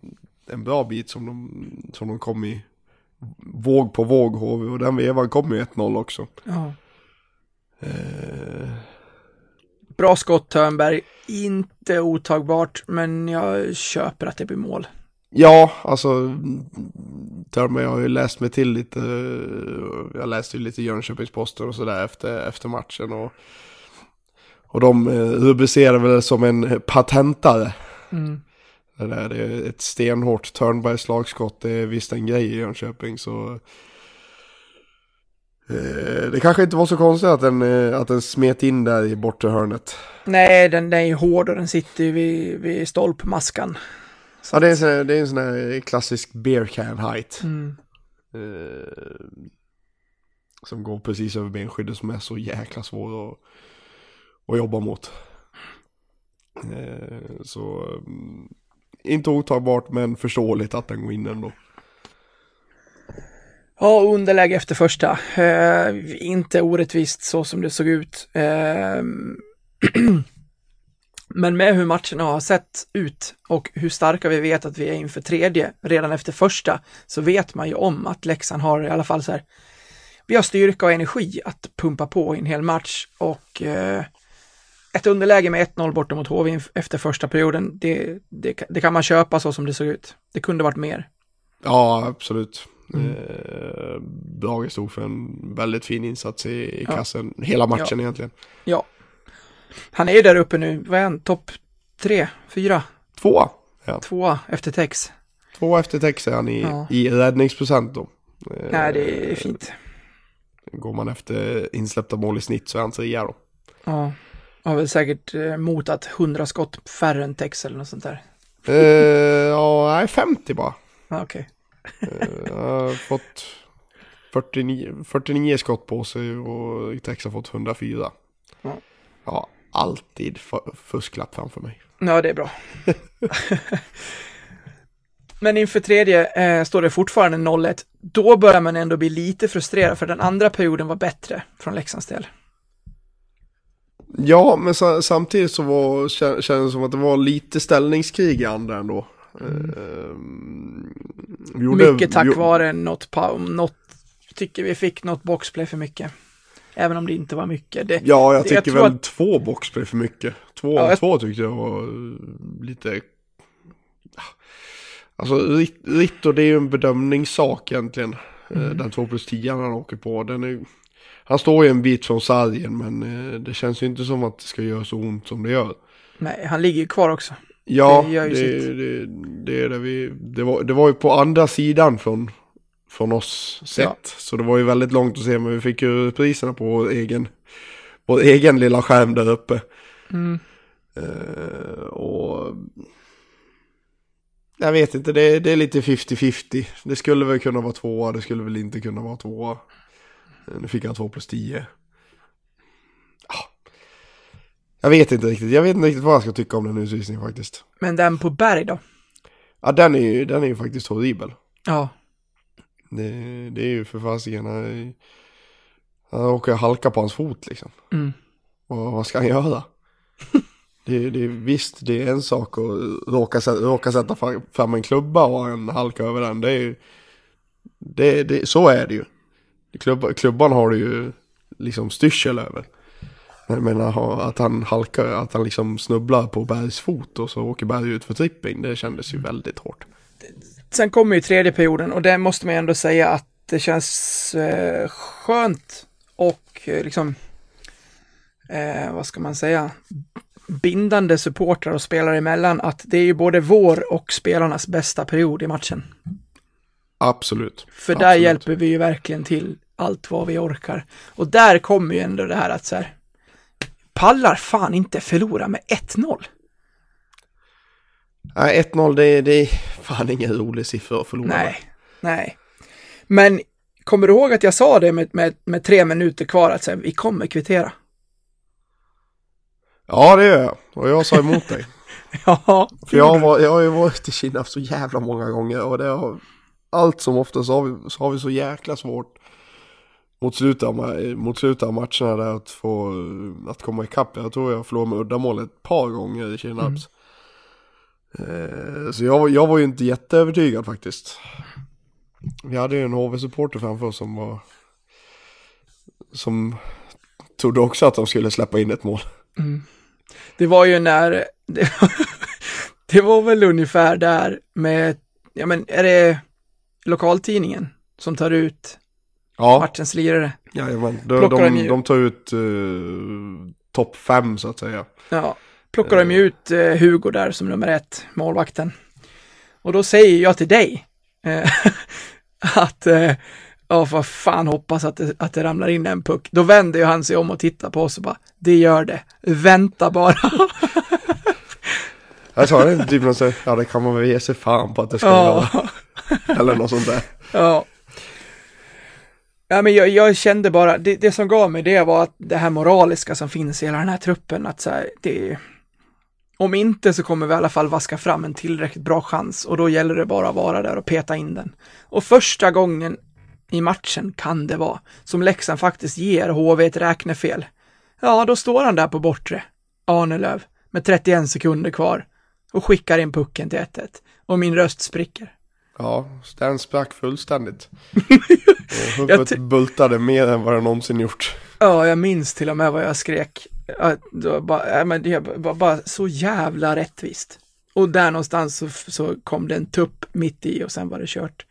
en bra bit som de, som de kom i våg på våg HV och den vevan kom ju 1-0 också. ja. Eh, Bra skott Törnberg, inte otagbart, men jag köper att det blir mål. ja, alltså Törnberg har ju läst mig till lite, jag läste ju lite Jönköpingsposter och sådär efter, efter matchen och och de eh, rubricerar väl som en patentare. Mm. Det där det är ett stenhårt Törnbergs slagskott, det är visst en grej i Jönköping så det kanske inte var så konstigt att den, eh, att den smet in där i bortre hörnet. Nej, den, den är ju hård och den sitter ju vid, vid stolpmaskan. Så Ja, det är en sån här, det är en sån här klassisk beer can height. Mm. Eh, som går precis över benskyddet som är så jäkla svår att, att jobba mot. Eh, så mm, inte otagbart men förståeligt att den går in ändå. Ja, underläge efter första. Eh, inte orättvist så som det såg ut. Eh, men med hur matcherna har sett ut och hur starka vi vet att vi är inför tredje redan efter första så vet man ju om att Leksand har i alla fall så här. Vi har styrka och energi att pumpa på i en hel match och eh, ett underläge med 1-0 borta mot HV efter första perioden, det, det, det kan man köpa så som det såg ut. Det kunde varit mer. Ja, absolut. Mm. Eh, Brage stod för en väldigt fin insats i, i Ja. kassen. Hela matchen egentligen. Ja. Han är ju där uppe nu, vad är han, topp tre, fyra, Två. Ja. tvåa efter Tex. Två efter Tex är han i, Ja. i räddningsprocent då. Eh, Nej, det är fint. Går man efter insläppta mål i snitt så är han trea då. Ja. Har väl säkert eh, motat 100 skott färre än Tex eller något sånt där. Eh, ja, nej, 50 bara. Ja, Okej. Eh, Jag har fått 49, 49 skott på sig och Tex har fått 104. Ja. Ja, alltid fusklapp framför mig. Ja, det är bra. Men inför tredje eh, står det fortfarande 0-1. Då börjar man ändå bli lite frustrerad för den andra perioden var bättre från Leksands del. Ja, men sa, samtidigt så var, kä- kändes det som att det var lite ställningskrig i andra ändå. Eh, vi gjorde- Mm. mycket tack vi- vare något, något, tycker vi fick något boxplay för mycket. Även om det inte var mycket. Det, Ja, jag det- tycker tror väl att- två boxplay för mycket. Två Ja, av jag- två tyckte jag var lite... Alltså Rit- Ritto det är ju en bedömningssak egentligen. Eh, Mm. Den 2 plus 10 han åker på. Den är, han står ju en bit från sargen men eh, det känns ju inte som att det ska göra så ont som det gör. nej, han ligger ju kvar också. Ja, Det det, det, det, är det vi... Det var, det var ju på andra sidan från, från oss sett. Ja. Så det var ju väldigt långt att se men vi fick ju priserna på vår egen, vår egen lilla skärm där uppe. Mm. Eh, och jag vet inte, det, det är lite 50-50. Det skulle väl kunna vara tvåa, det skulle väl inte kunna vara tvåa. Nu fick han två plus 10. Jag vet inte riktigt, jag vet inte riktigt vad jag ska tycka om den utvisningen faktiskt. Men den på Berg då? Ja, den är ju, den är ju faktiskt horribel. Ja, Det, det är ju för fasiken, han, han råkar halka på hans fot liksom. mm. Vad, vad ska han göra? det, det, visst, det är en sak att råka, råka sätta fram en klubba och en halka över den. Det är ju, det, det, så är det ju. Klubba, klubban har du ju liksom styrsel över. Jag menar att han halkar, att han liksom snubblar på Bergs fot och så åker Berg ut för tripping. Det kändes ju väldigt hårt. sen kommer ju tredje perioden och det måste man ju ändå säga att det känns eh, skönt och eh, liksom, eh, vad ska man säga, bindande supportrar och spelare emellan att det är ju både vår och spelarnas bästa period i matchen. Absolut. För där Absolut. hjälper vi ju verkligen till allt vad vi orkar. Och där kommer ju ändå det här att så här, pallar fan inte förlora med 1-0. Nej, 1-0 det, det är fan ingen rolig siffra att förlora. Nej, nej. Men kommer du ihåg att jag sa det med, med, med tre minuter kvar att här, vi kommer kvittera? Ja, det gör jag. Och jag sa emot dig. Ja, För jag, var, jag har ju varit i Kina så jävla många gånger och det har, allt som oftast har, vi, så har vi så jäkla svårt mot slutet av, mot slutet av matcherna där att få, eh, att komma ikapp. Jag tror jag förlorade med uddamål ett par gånger i Kinnarps. Eh, så jag, var- jag var ju inte jätteövertygad faktiskt. Vi hade ju en HV-supporter framför oss som var, som trodde också att de skulle släppa in ett mål. Mm. det var ju när, det, det var väl ungefär där med, ja men är det lokaltidningen som tar ut Ja, matchens lirare? jajamän. De, Plockar de de, de tar ut uh, topp fem så att säga. Ja, plockar de ju ut eh, Hugo där som nummer ett, målvakten. Och då säger jag till dig eh, att, eh, ja vad fan hoppas att det, att det ramlar in en puck. Då vänder ju han sig om och tittar på oss och bara, det gör det, vänta bara. Jag sa det typ något så, ja det kan man väl ge sig fan på att det ska ja, vara. Eller något sånt där. ja. Ja, men jag, jag kände bara, det, det som gav mig det var att det här moraliska som finns i hela den här truppen, att så här, det om inte så kommer vi i alla fall vaska fram en tillräckligt bra chans och då gäller det bara att vara där och peta in den. Och första gången i matchen kan det vara som Leksand faktiskt ger HV ett räknefel. Ja, då står han där på bortre, Arnelöv, med 31 sekunder kvar och skickar in pucken till 1-1 och min röst spricker. Ja, den sprack fullständigt. Och Jag huvudet bultade mer än vad den någonsin gjort. Ja, jag minns till och med vad jag skrek. Var bara, men det var bara så jävla rättvist. Och där någonstans så, så kom det en tupp mitt i och sen var det kört.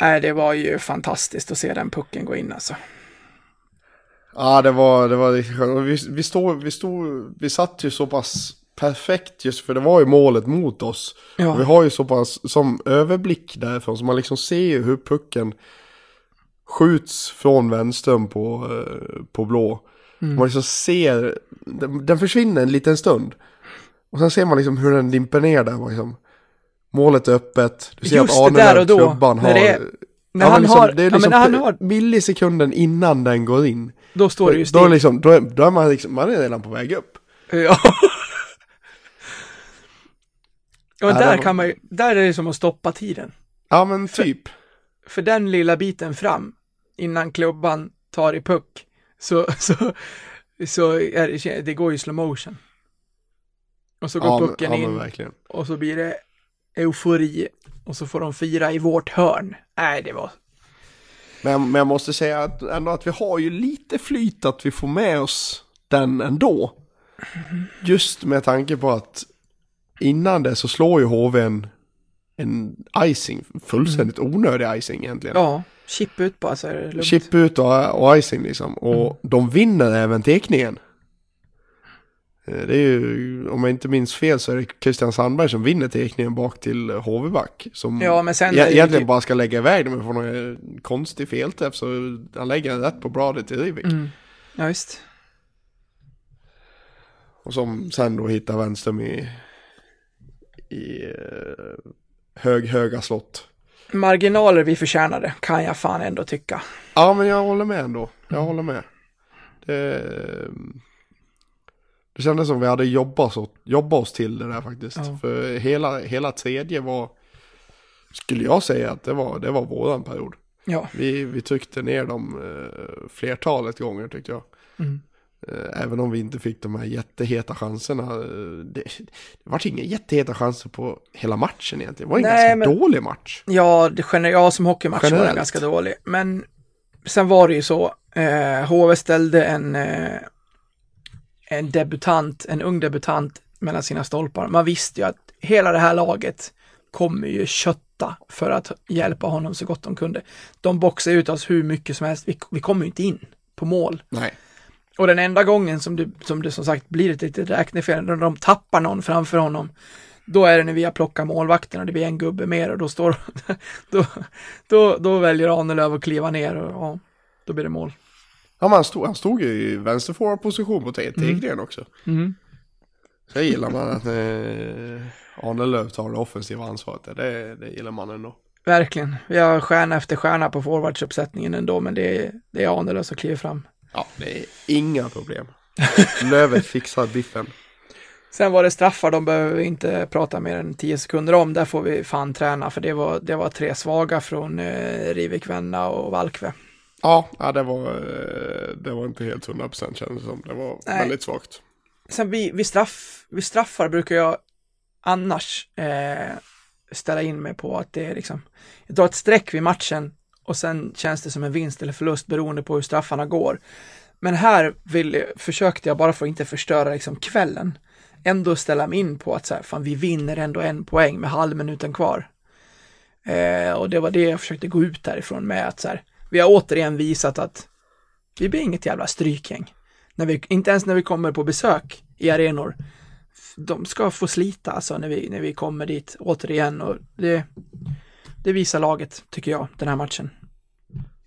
Nej, det var ju fantastiskt att se den pucken gå in alltså. Ja, det var, det var riktigt skönt. Vi, vi, stod, vi, stod, vi satt ju så pass perfekt just för det var ju målet mot oss. Ja. Vi har ju så pass som överblick därifrån så man liksom ser ju hur pucken skjuts från vänstern på, eh, på blå. Man liksom ser, den, den försvinner en liten stund. Och sen ser man liksom hur den dimper ner där. Liksom. Målet är öppet. Du ser Just att det, där och då, klubban, när har... det är- När Ja, han liksom, har, det är ja, liksom när han har, millisekunden innan den går in. då står det ju Då är, still. liksom, då är, då är man liksom, man är redan på väg upp. Ja. Ja, där det var- kan man ju, där är det som att stoppa tiden. Ja men typ. För den lilla biten fram, innan klubban tar i puck, så, så, så är det, det går i slow motion. Och så går Ja, men, pucken ja, men in verkligen. och så blir det eufori och så får de fira i vårt hörn. Nej, det var... Men, men jag måste säga att, ändå att vi har ju lite flyt att vi får med oss den ändå. Just med tanke på att innan det så slår ju HV en, en icing, fullständigt onödig icing egentligen. Ja, chip ut bara så är det lugnt. Chip ut och, och icing liksom. Och de vinner även tekningen. Eh, Det är ju, om jag inte minns fel så är det Christian Sandberg som vinner tekningen bak till HV-back. Som Ja, men sen e- egentligen typ- bara ska lägga iväg den men får någon konstig felträff så han lägger den rätt på bladet till Rivik. Mm. Ja, visst. Och som sen då hittar Wenström i, i eh, hög, höga slott. Marginaler vi förtjänade, kan jag fan ändå tycka. Ja men jag håller med ändå. Jag håller med. Det, det kändes som vi hade jobbat oss, jobbat oss till det där faktiskt. Ja. För hela, hela tredje var, skulle jag säga att det var, det var våran period. Ja, Vi, vi tryckte ner dem eh, flertalet gånger tyckte jag. Mm. Eh, även om vi inte fick de här jätteheta chanserna. eh, Det, det var inga jätteheta chanser på hela matchen egentligen. Det var en Nej, ganska men- dålig match. ja, det, gener- ja som hockeymatch var den Generellt. ganska dålig. Men sen var det ju så, eh, HV ställde en, eh, en debutant, en ung debutant mellan sina stolpar. Man visste ju att hela det här laget kommer ju kötta för att hjälpa honom så gott de kunde. De boxar ut oss hur mycket som helst, vi, vi kommer ju inte in på mål. Nej. Och den enda gången som det som, det som sagt blir ett litet räknefel, när de tappar någon framför honom, då är det när vi har plockat målvakten och det blir en gubbe mer och då står, då, då, då väljer Ahnelöv att kliva ner och ja, då blir det mål. Ja, men han stod, han stod ju i vänsterforwardposition på Te- Tegren också. Mm. Så jag gillar man att eh, Arne Löf tar det offensiva ansvaret. Det, det gillar man ändå. Verkligen. Vi har stjärna efter stjärna på forwardsuppsättningen ändå, men det är, det är Ahnelöv som kliver fram. Ja, det är inga problem. Lövet fixar biffen. Sen var det straffar, de behöver vi inte prata mer än 10 sekunder om. Där får vi fan träna, för det var, det var tre svaga från eh, Rivik, Venna och Valkve. Ja, ja det, var, eh, det var inte helt 100% kändes det som. Det var Nej. väldigt svagt. Sen vid, vid, straff, vid straffar brukar jag annars eh, ställa in mig på att det är liksom, jag drar ett streck vid matchen och sen känns det som en vinst eller förlust beroende på hur straffarna går. Men här vill, försökte jag bara för att inte förstöra liksom kvällen, ändå ställa mig in på att så här, fan vi vinner ändå en poäng med halvminuten kvar. Eh, och det var det jag försökte gå ut därifrån med att så här, vi har återigen visat att vi blir inget jävla strykgäng. När vi, inte ens när vi kommer på besök i arenor. De ska få slita alltså när vi, när vi kommer dit återigen och det, det visar laget tycker jag den här matchen.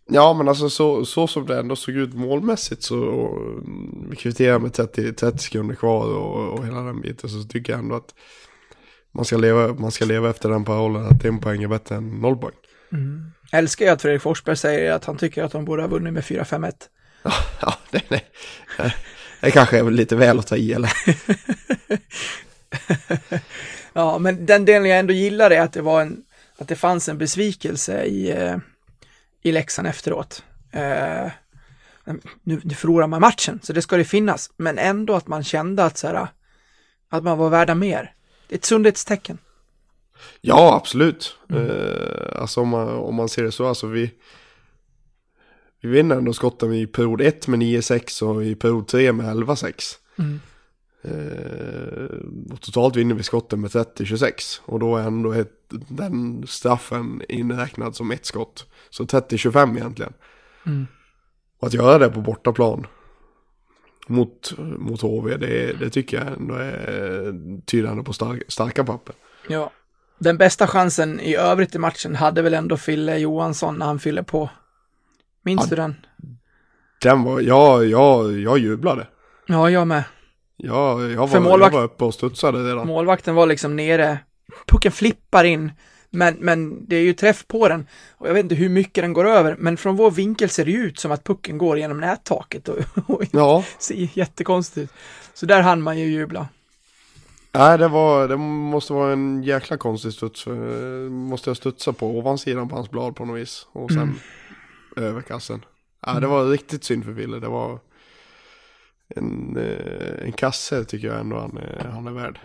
Ja, men alltså så, så som det ändå såg ut målmässigt så mm, vi kvitterar med 30, 30 sekunder kvar och, och hela den biten så tycker jag ändå att man ska leva, man ska leva efter den parollen att en poäng är bättre än noll poäng. Jag älskar ju att Fredrik Forsberg säger att han tycker att de borde ha vunnit med 4-5-1. Ja, det, det, det kanske är lite väl att ta i eller? Ja, men den delen jag ändå gillar är att det var en, att det fanns en besvikelse i, eh, i Leksand efteråt. Eh, nu, nu förlorar man matchen, så det ska det finnas, men ändå att man kände att så här, att man var värda mer. Det är ett sundhetstecken. Ja, absolut. Eh, alltså om man, om man ser det så, alltså vi, vi vinner ändå skotten i period 1 med 9-6 och i period 3 med 11-6. Mm. Eh, och totalt vinner vi skotten med 30-26 och då är ändå ett, den straffen inräknad som ett skott. Så 30-25 egentligen. Mm. Och att göra det på bortaplan mot, mot HV, det, det tycker jag ändå är tydande på stark, starka papper. Ja. Den bästa chansen i övrigt i matchen hade väl ändå Fille Johansson när han fyller på. Minns Ja. du den? Den var, ja, ja, jag jublade. Ja, jag med. Jag, jag, För var, målvakt- jag var uppe och studsade redan. Målvakten var liksom nere, pucken flippar in, men, men det är ju träff på den. Och jag vet inte hur mycket den går över, men från vår vinkel ser det ju ut som att pucken går genom nättaket och, och Ja, ser jättekonstigt ut. Så där hann man ju jubla. nej det var, det måste vara en jäkla konstig studs. eh, Måste jag studsa på ovansidan på hans blad på något vis. Och sen Mm. över kassen. Ja, det var riktigt synd för Ville. Det var en, eh, en kasse tycker jag ändå han, är- han är värd.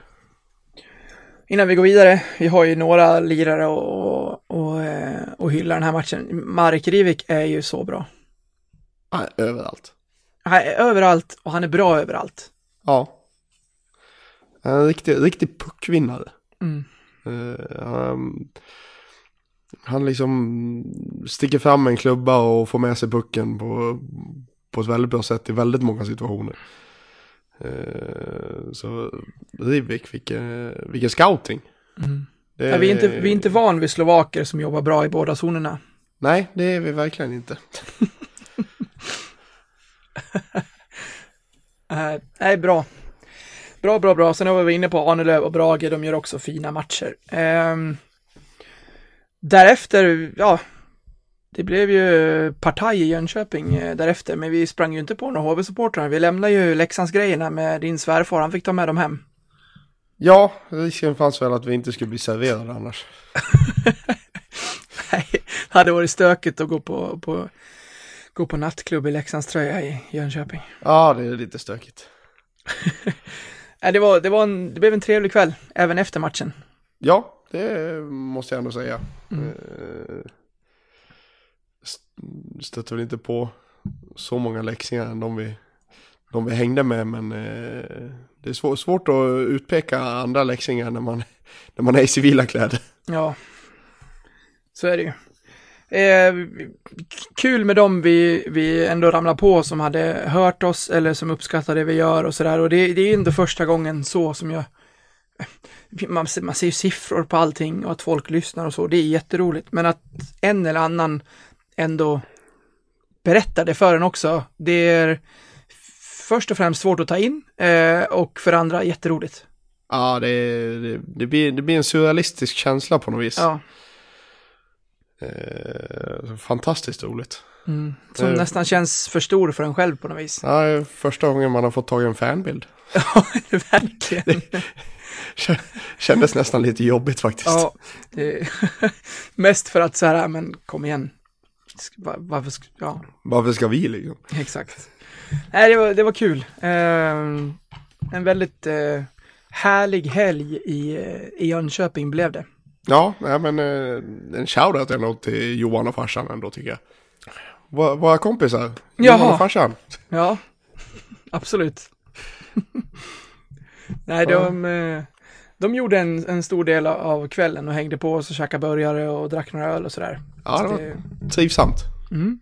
Innan vi går vidare, vi har ju några lirare och, och, eh, och hylla den här matchen. Marek Rivik är ju så bra. Nej, överallt. Han är överallt och han är bra överallt. Ja. En riktig, riktig puckvinnare. Mm. Eh, han, han liksom sticker fram en klubba och får med sig pucken på, på ett väldigt bra sätt i väldigt många situationer. Eh, så Rivik, vilken, vilken scouting. Mm. Det Ja, vi, är inte, vi är inte van vid slovaker som jobbar bra i båda zonerna. Nej, det är vi verkligen inte. Uh, nej, bra. Bra, bra, bra. Sen var vi inne på Arnelöv och Brage, de gör också fina matcher. Ehm, därefter, ja, det blev ju partaj i Jönköping eh, därefter, men vi sprang ju inte på några HV-supportrar. Vi lämnade ju Leksandsgrejerna med din svärfar, han fick ta med dem hem. Ja, risken fanns väl att vi inte skulle bli serverade annars. Nej, det hade varit stökigt att gå på, på, gå på nattklubb i Leksandströja i Jönköping. Ja, det är lite stökigt. Nej, det, var, det, var en, det blev en trevlig kväll, även efter matchen. Ja, det måste jag ändå säga. Mm. Stötte väl inte på så många läxingar än de vi, de vi hängde med, men eh, det är svår, svårt att utpeka andra läxingar när man, när man är i civila kläder. Ja, så är det ju. Eh, kul med dem vi, vi ändå ramlar på som hade hört oss eller som uppskattar det vi gör och sådär. Och det, det är inte första gången så som jag... Man, man ser ju siffror på allting och att folk lyssnar och så. Det är jätteroligt. Men att en eller annan ändå berättar det för en också. Det är först och främst svårt att ta in eh, och för andra jätteroligt. Ja, det, det, det, blir, det blir en surrealistisk känsla på något vis. Ja, Eh, fantastiskt roligt. mm. som Eh. nästan känns för stor för en själv på något vis. Ja, det första gången man har fått tag i en fanbild. Ja, verkligen. Kändes nästan lite jobbigt faktiskt. Ja, det, mest för att så här, men kom igen. Varför, sk- ja, Varför ska vi liksom? exakt. Nej, det var, det var kul. Ehm, en väldigt eh, härlig helg i, eh, i Jönköping blev det. Ja, nej, men eh, en shoutout ändå till Johan och farsan ändå tycker jag. Våra, våra kompisar, Johan Jaha. och farsan. Ja, absolut. Nej, de, de gjorde en, en stor del av kvällen och hängde på oss och käkade burgare och drack några öl och sådär. Ja, Så det var det- trivsamt. Mm.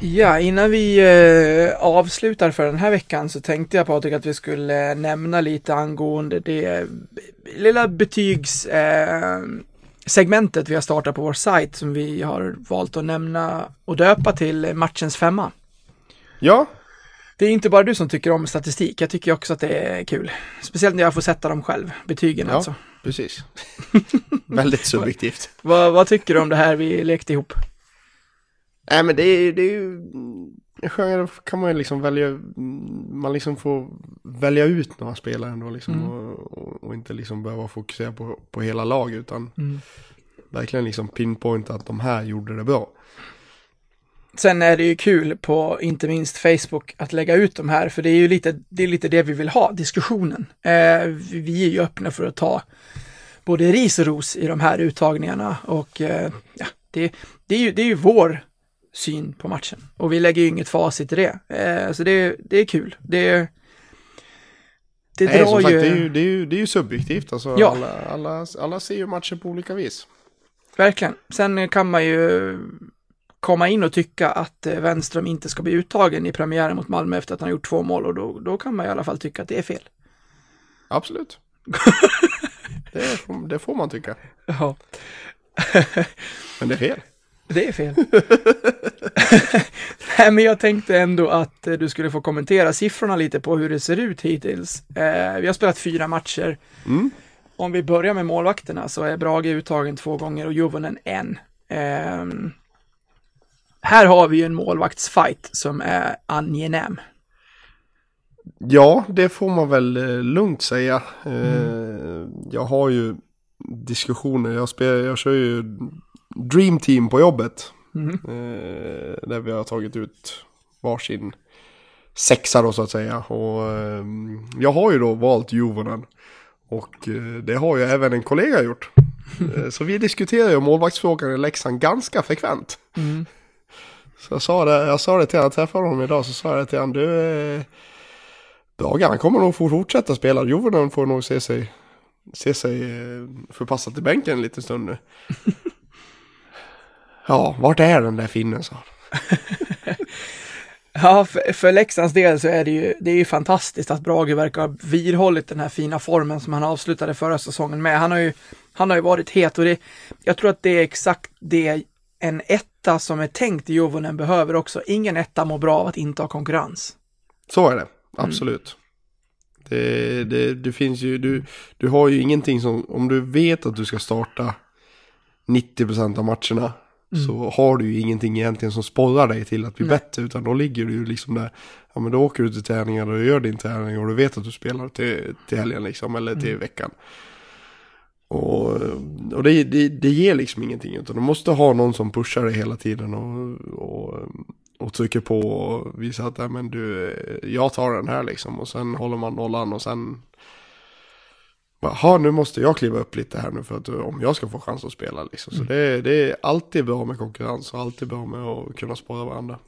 Ja, innan vi eh, avslutar för den här veckan så tänkte jag Patrik att vi skulle nämna lite angående det eh, lilla betygs eh, vi har startat på vår sajt som vi har valt att nämna och döpa till matchens femma. Ja, Det är inte bara du som tycker om statistik, jag tycker också att det är kul. Speciellt när jag får sätta dem själv, betygen Ja. alltså. precis. Väldigt subjektivt. Vad, vad tycker du om det här vi lekte ihop? Nej men det är, det är ju, skönare kan man ju liksom välja, man liksom får välja ut några spelare ändå liksom Mm. och, och, och inte liksom behöva fokusera på, på hela lag utan Mm. verkligen liksom pinpointa att de här gjorde det bra. Sen är det ju kul på inte minst Facebook att lägga ut de här, för det är ju lite det, är lite det vi vill ha, diskussionen. Eh, vi är ju öppna för att ta både ris och ros i de här uttagningarna och eh, ja, det, det, är ju, det är ju vår syn på matchen och vi lägger ju inget facit i det. Eh, så det, det är kul. Det, det Nej, drar sagt, ju, det, är ju, det, är ju, det är ju subjektivt alltså. Ja. Alla, alla, alla ser ju matcher på olika vis. verkligen. Sen kan man ju komma in och tycka att eh, Wenström inte ska bli uttagen i premiären mot Malmö efter att han gjort två mål och då, då kan man i alla fall tycka att det är fel. Absolut. det, får, det får man tycka. Ja, Men det är fel. det är fel. Nej, men jag tänkte ändå att eh, du skulle få kommentera siffrorna lite på hur det ser ut hittills. Eh, vi har spelat fyra matcher. Mm. Om vi börjar med målvakterna så är Brage uttagen två gånger och Juvonen en. Ehm, här har vi ju en målvaktsfight som är angenäm. Ja, det får man väl eh, lugnt säga. Eh, Jag har ju diskussioner, jag, spelar, jag kör ju Dream Team på jobbet. Mm. Eh, där vi har tagit ut varsin sexa då så att säga. Och eh, jag har ju då valt Juvonen. Och det har ju även en kollega gjort. Så vi diskuterar ju målvaktsfrågan i Leksand ganska frekvent. Mm. Så jag sa det, jag sa det till honom, jag träffade honom idag, så sa jag det till honom, du, eh, kommer nog få fortsätta spela, Jovonen får nog se sig, se sig eh, förpassad till bänken en liten stund nu. ja, vart är den där finnen, sa han. Ja, för, för Leksands del så är det ju, det är ju fantastiskt att Brage verkar ha vidhållit den här fina formen som han avslutade förra säsongen med. Han har ju, han har ju varit het och det, jag tror att det är exakt det en etta som är tänkt i Jovonen behöver också. Ingen etta mår bra av att inte ha konkurrens. Så är det, absolut. Det, det, det finns ju, du, du har ju ingenting som, om du vet att du ska starta 90% av matcherna så har du ju ingenting egentligen som sporrar dig till att bli Nej. bättre utan då ligger du ju liksom där, ja men då åker du till träningar och gör din träning och du vet att du spelar till, till helgen liksom eller till veckan. Och, och det, det, det ger liksom ingenting utan du måste ha någon som pushar dig hela tiden och, och, och trycker på och visar att men du, jag tar den här liksom och sen håller man nollan och sen Jaha, nu måste jag kliva upp lite här nu för att om jag ska få chans att spela liksom. Så det, det är alltid bra med konkurrens och alltid bra med att kunna spara varandra.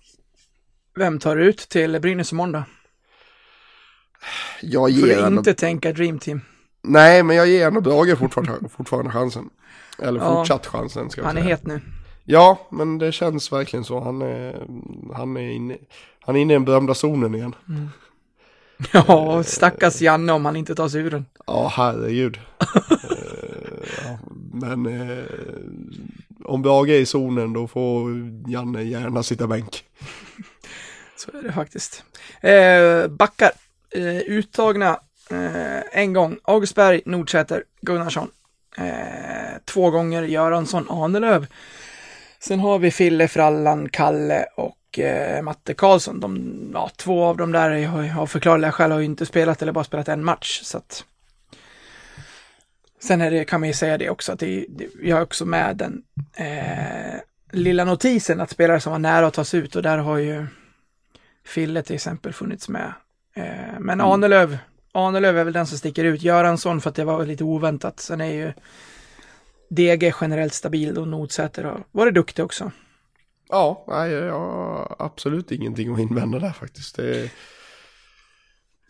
Vem tar ut till Brynäs då? Jag ger du ändå, inte tänka Dream Team. Nej men jag ger ändå Brage fortfarande, fortfarande chansen. Eller Ja. fortsatt chansen ska jag Han är säga. het nu. Ja, men det känns verkligen så. Han är, han är, inne, han är inne i den berömda zonen igen. Ja, stackars Janne om han inte tar sig ur den. Ja, herregud. Eh, ja, men eh, om Brage är i zonen då får Janne gärna sitta bänk. Så är det faktiskt. Eh, backar. Eh, uttagna eh, en gång. Augustberg, Nordsäter, Gunnarsson. Eh, två gånger Göransson, Ahnelöv. Sen har vi Fille, Frallan, Kalle och eh, Matte Karlsson. De, ja, två av dem där har av förklarliga skäl har ju inte spelat eller bara spelat en match. Så att... Sen är det, kan man ju säga det också att det, det, jag har också med den eh, lilla notisen att spelare som var nära att tas ut och där har ju Fille till exempel funnits med. Eh, men Ahnelöv, Ahnelöv är väl den som sticker ut. Göransson för att det var lite oväntat. Sen är ju DG generellt stabil och Nordsäter har varit duktig också. Ja, nej, jag har absolut ingenting att invända där faktiskt. Det,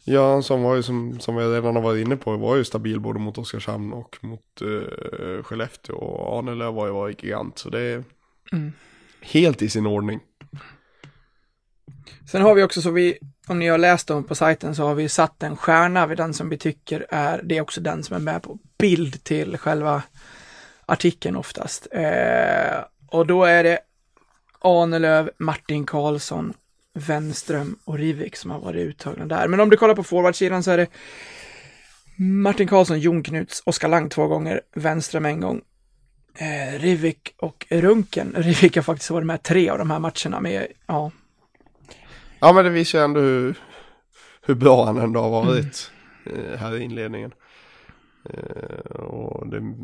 Göransson var ju som, som jag redan har varit inne på, var ju stabil både mot Oskarshamn och mot uh, Skellefteå. Och Ahnelöv var ju varit gigant, så det är Mm. helt i sin ordning. Sen har vi också så vi, om ni har läst dem på sajten så har vi satt en stjärna vid den som vi tycker är, det är också den som är med på bild till själva artikeln oftast. Eh, och då är det Ahnelöv, Martin Karlsson, Wenström och Rivik som har varit uttagna där. Men om du kollar på forwardsidan så är det Martin Karlsson, Jon Knuts, Oskar Lang två gånger, Wenström en gång, eh, Rivik och Runken. Rivik har faktiskt varit med tre av de här matcherna, med, ja, Ja, men det visar ju ändå hur, hur bra han ändå har varit eh, här i inledningen. Eh, och det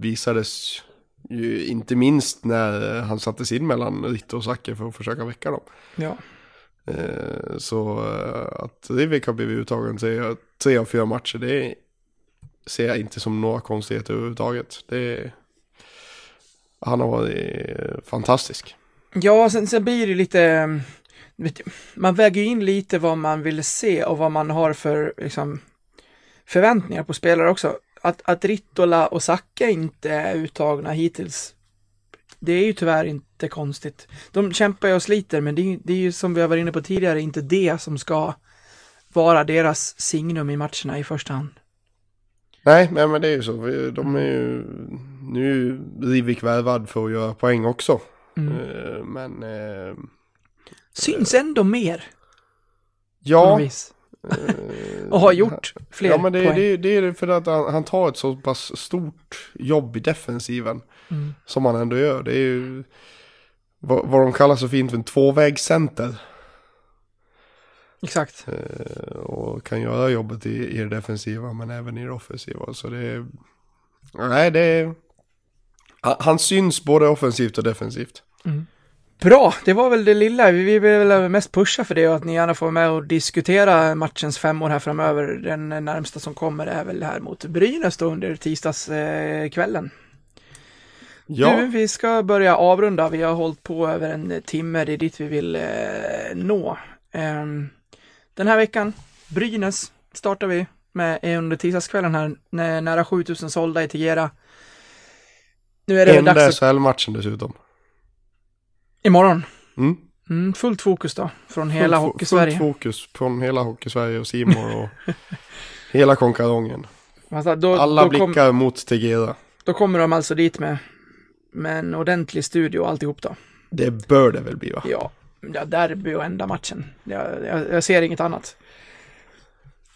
visades ju inte minst när han sattes in mellan Ritter och Zacke för att försöka väcka dem. ja. Eh, Så att Rivik har blivit uttagen till tre av fyra matcher, det ser jag inte som några konstigheter överhuvudtaget. Det, han har varit fantastisk. Ja, sen, sen blir det lite, man väger in lite vad man vill se och vad man har för liksom, förväntningar på spelare också. Att, att Rittola och Zacke inte är uttagna hittills, det är ju tyvärr inte konstigt. De kämpar ju och sliter, men det är, ju- det är ju som vi har varit inne på tidigare, inte det som ska vara deras signum i matcherna i första hand. Nej, nej men det är ju så. De är ju, nu är ju Rivik värvad för att göra poäng också. Mm. Eh, Men eh, Syns ändå mer, ja. eh, Och har gjort fler Ja men det, poäng. det, det är för att han, han tar ett så pass stort jobb i defensiven. Mm. Som han ändå gör. Det är ju vad, vad de kallar så fint för en tvåvägscenter. Exakt. Eh, och kan göra jobbet i, i det defensiva men även i det offensiva. Så det är... Nej det är... Han, han syns både offensivt och defensivt. Bra, det var väl det lilla. Vi vill väl mest pusha för det och att ni gärna får vara med och diskutera matchens femmor här framöver. Den närmsta som kommer är väl här mot Brynäs då under tisdagskvällen. Ja, Du, vi ska börja avrunda. Vi har hållit på över en timme. Det är dit vi vill eh, nå. Ehm, den här veckan, Brynäs startar vi med eh, under tisdagskvällen här. Nä- Nära 7000 sålda i Tegera. Nu är det enda dags att... SHL-matchen dessutom. Imorgon. Mm. Mm, fullt fokus då, från hela Fullt Hockeysverige. Fullt fokus från hela Hockeysverige och Simor och hela konkarongen. Alltså, då, Alla då, kom, blickar mot Tegera. då kommer de alltså dit med, med en ordentlig studio och alltihop då. Det bör det väl bli va? Ja, ja derby och enda matchen. Jag, jag, jag ser inget annat.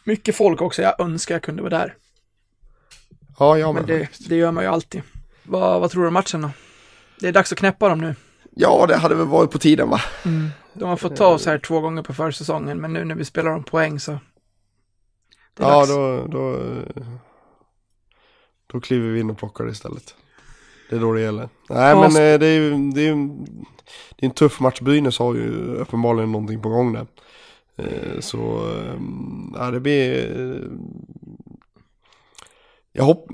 Mycket folk också, jag önskar jag kunde vara där. Ja, jag Men med. det, det gör man ju alltid. Vad, vad tror du om matchen då? Det är dags att knäppa dem nu. Ja, det hade väl varit på tiden va? De har fått ta oss här två gånger på försäsongen, men nu när vi spelar om poäng så... Ja, dags. då, då, då kliver vi in och plockar det istället. Det är då det gäller. Nej, Ja, men eh, det är ju det är, det är en tuff match. Brynäs har ju uppenbarligen någonting på gång där. Eh, Så, eh, ja, det blir... Jag hopp,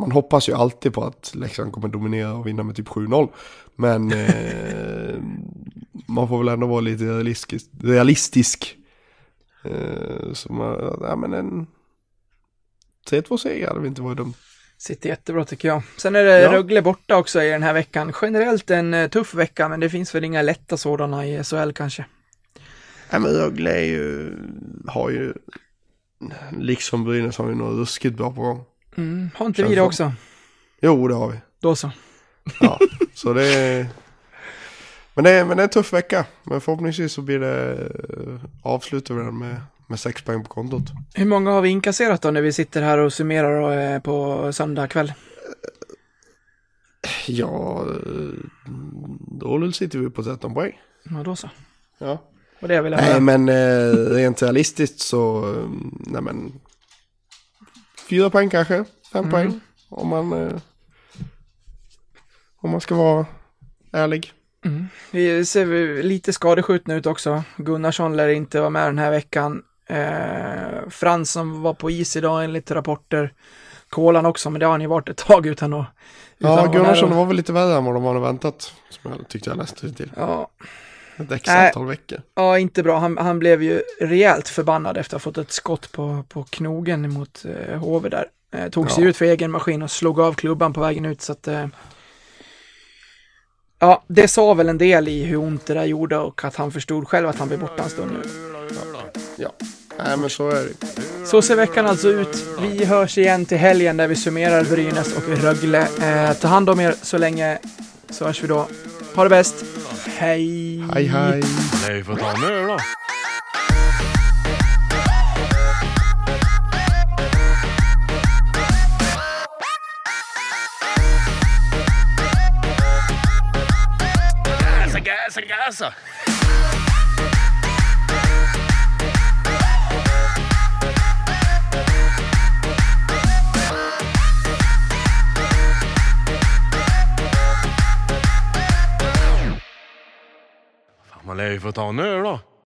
man hoppas ju alltid på att Leksand kommer dominera och vinna med typ 7-0. Men eh, man får väl ändå vara lite realistisk. realistisk Eh, så man, ja men en 3-2 seger hade vi inte varit dumt. Sitter jättebra tycker jag. Sen är det Ja. Rögle borta också i den här veckan. Generellt en eh, tuff vecka, men det finns väl inga lätta sådana i SHL kanske. Nej men Rögle är ju, har ju, liksom Brynäs har ju något ruskigt bra på gång. Mm. Har inte vi det så. också? Jo det har vi. Då så. Ja, så det är... Men det, är, men det är en tuff vecka. Men förhoppningsvis så blir det... eh, Avslutar vi den med, med sex poäng på kontot. Hur många har vi inkasserat då när vi sitter här och summerar eh, på söndag kväll? Ja, eh, då sitter vi på 13 poäng. Ja, då så. Ja. Och det vill jag Nej höra. men eh, rent realistiskt så, nej men... Fyra poäng kanske, fem Mm. poäng. Om man... Eh, om man ska vara ärlig. Vi ser lite skadeskjutna ut också. Gunnarsson lär inte vara med den här veckan. Eh, Frans som var på is idag enligt rapporter. Kolan också, men det har han ju varit ett tag utan att... utan Ja, Gunnarsson nära. var väl lite värre än vad de hade väntat. Som jag tyckte jag läste till. Ja, Ett Nej. antal veckor. ja, inte bra. Han, han blev ju rejält förbannad efter att ha fått ett skott på, på knogen mot eh, HV där. Eh, tog sig Ja. ut för egen maskin och slog av klubban på vägen ut så att... Eh, ja, det sa väl en del i hur ont det där gjorde och att han förstod själv att han blev borta en stund nu. Ja, nej men så är det. Så ser veckan alltså ut. Vi hörs igen till helgen där vi summerar Brynäs och Rögle. Eh, ta hand om er så länge så hörs vi då. Ha det bäst. Hej! Hej hej. Nej, får ta en öl då. Gasa, man lär ju få ta en öl då.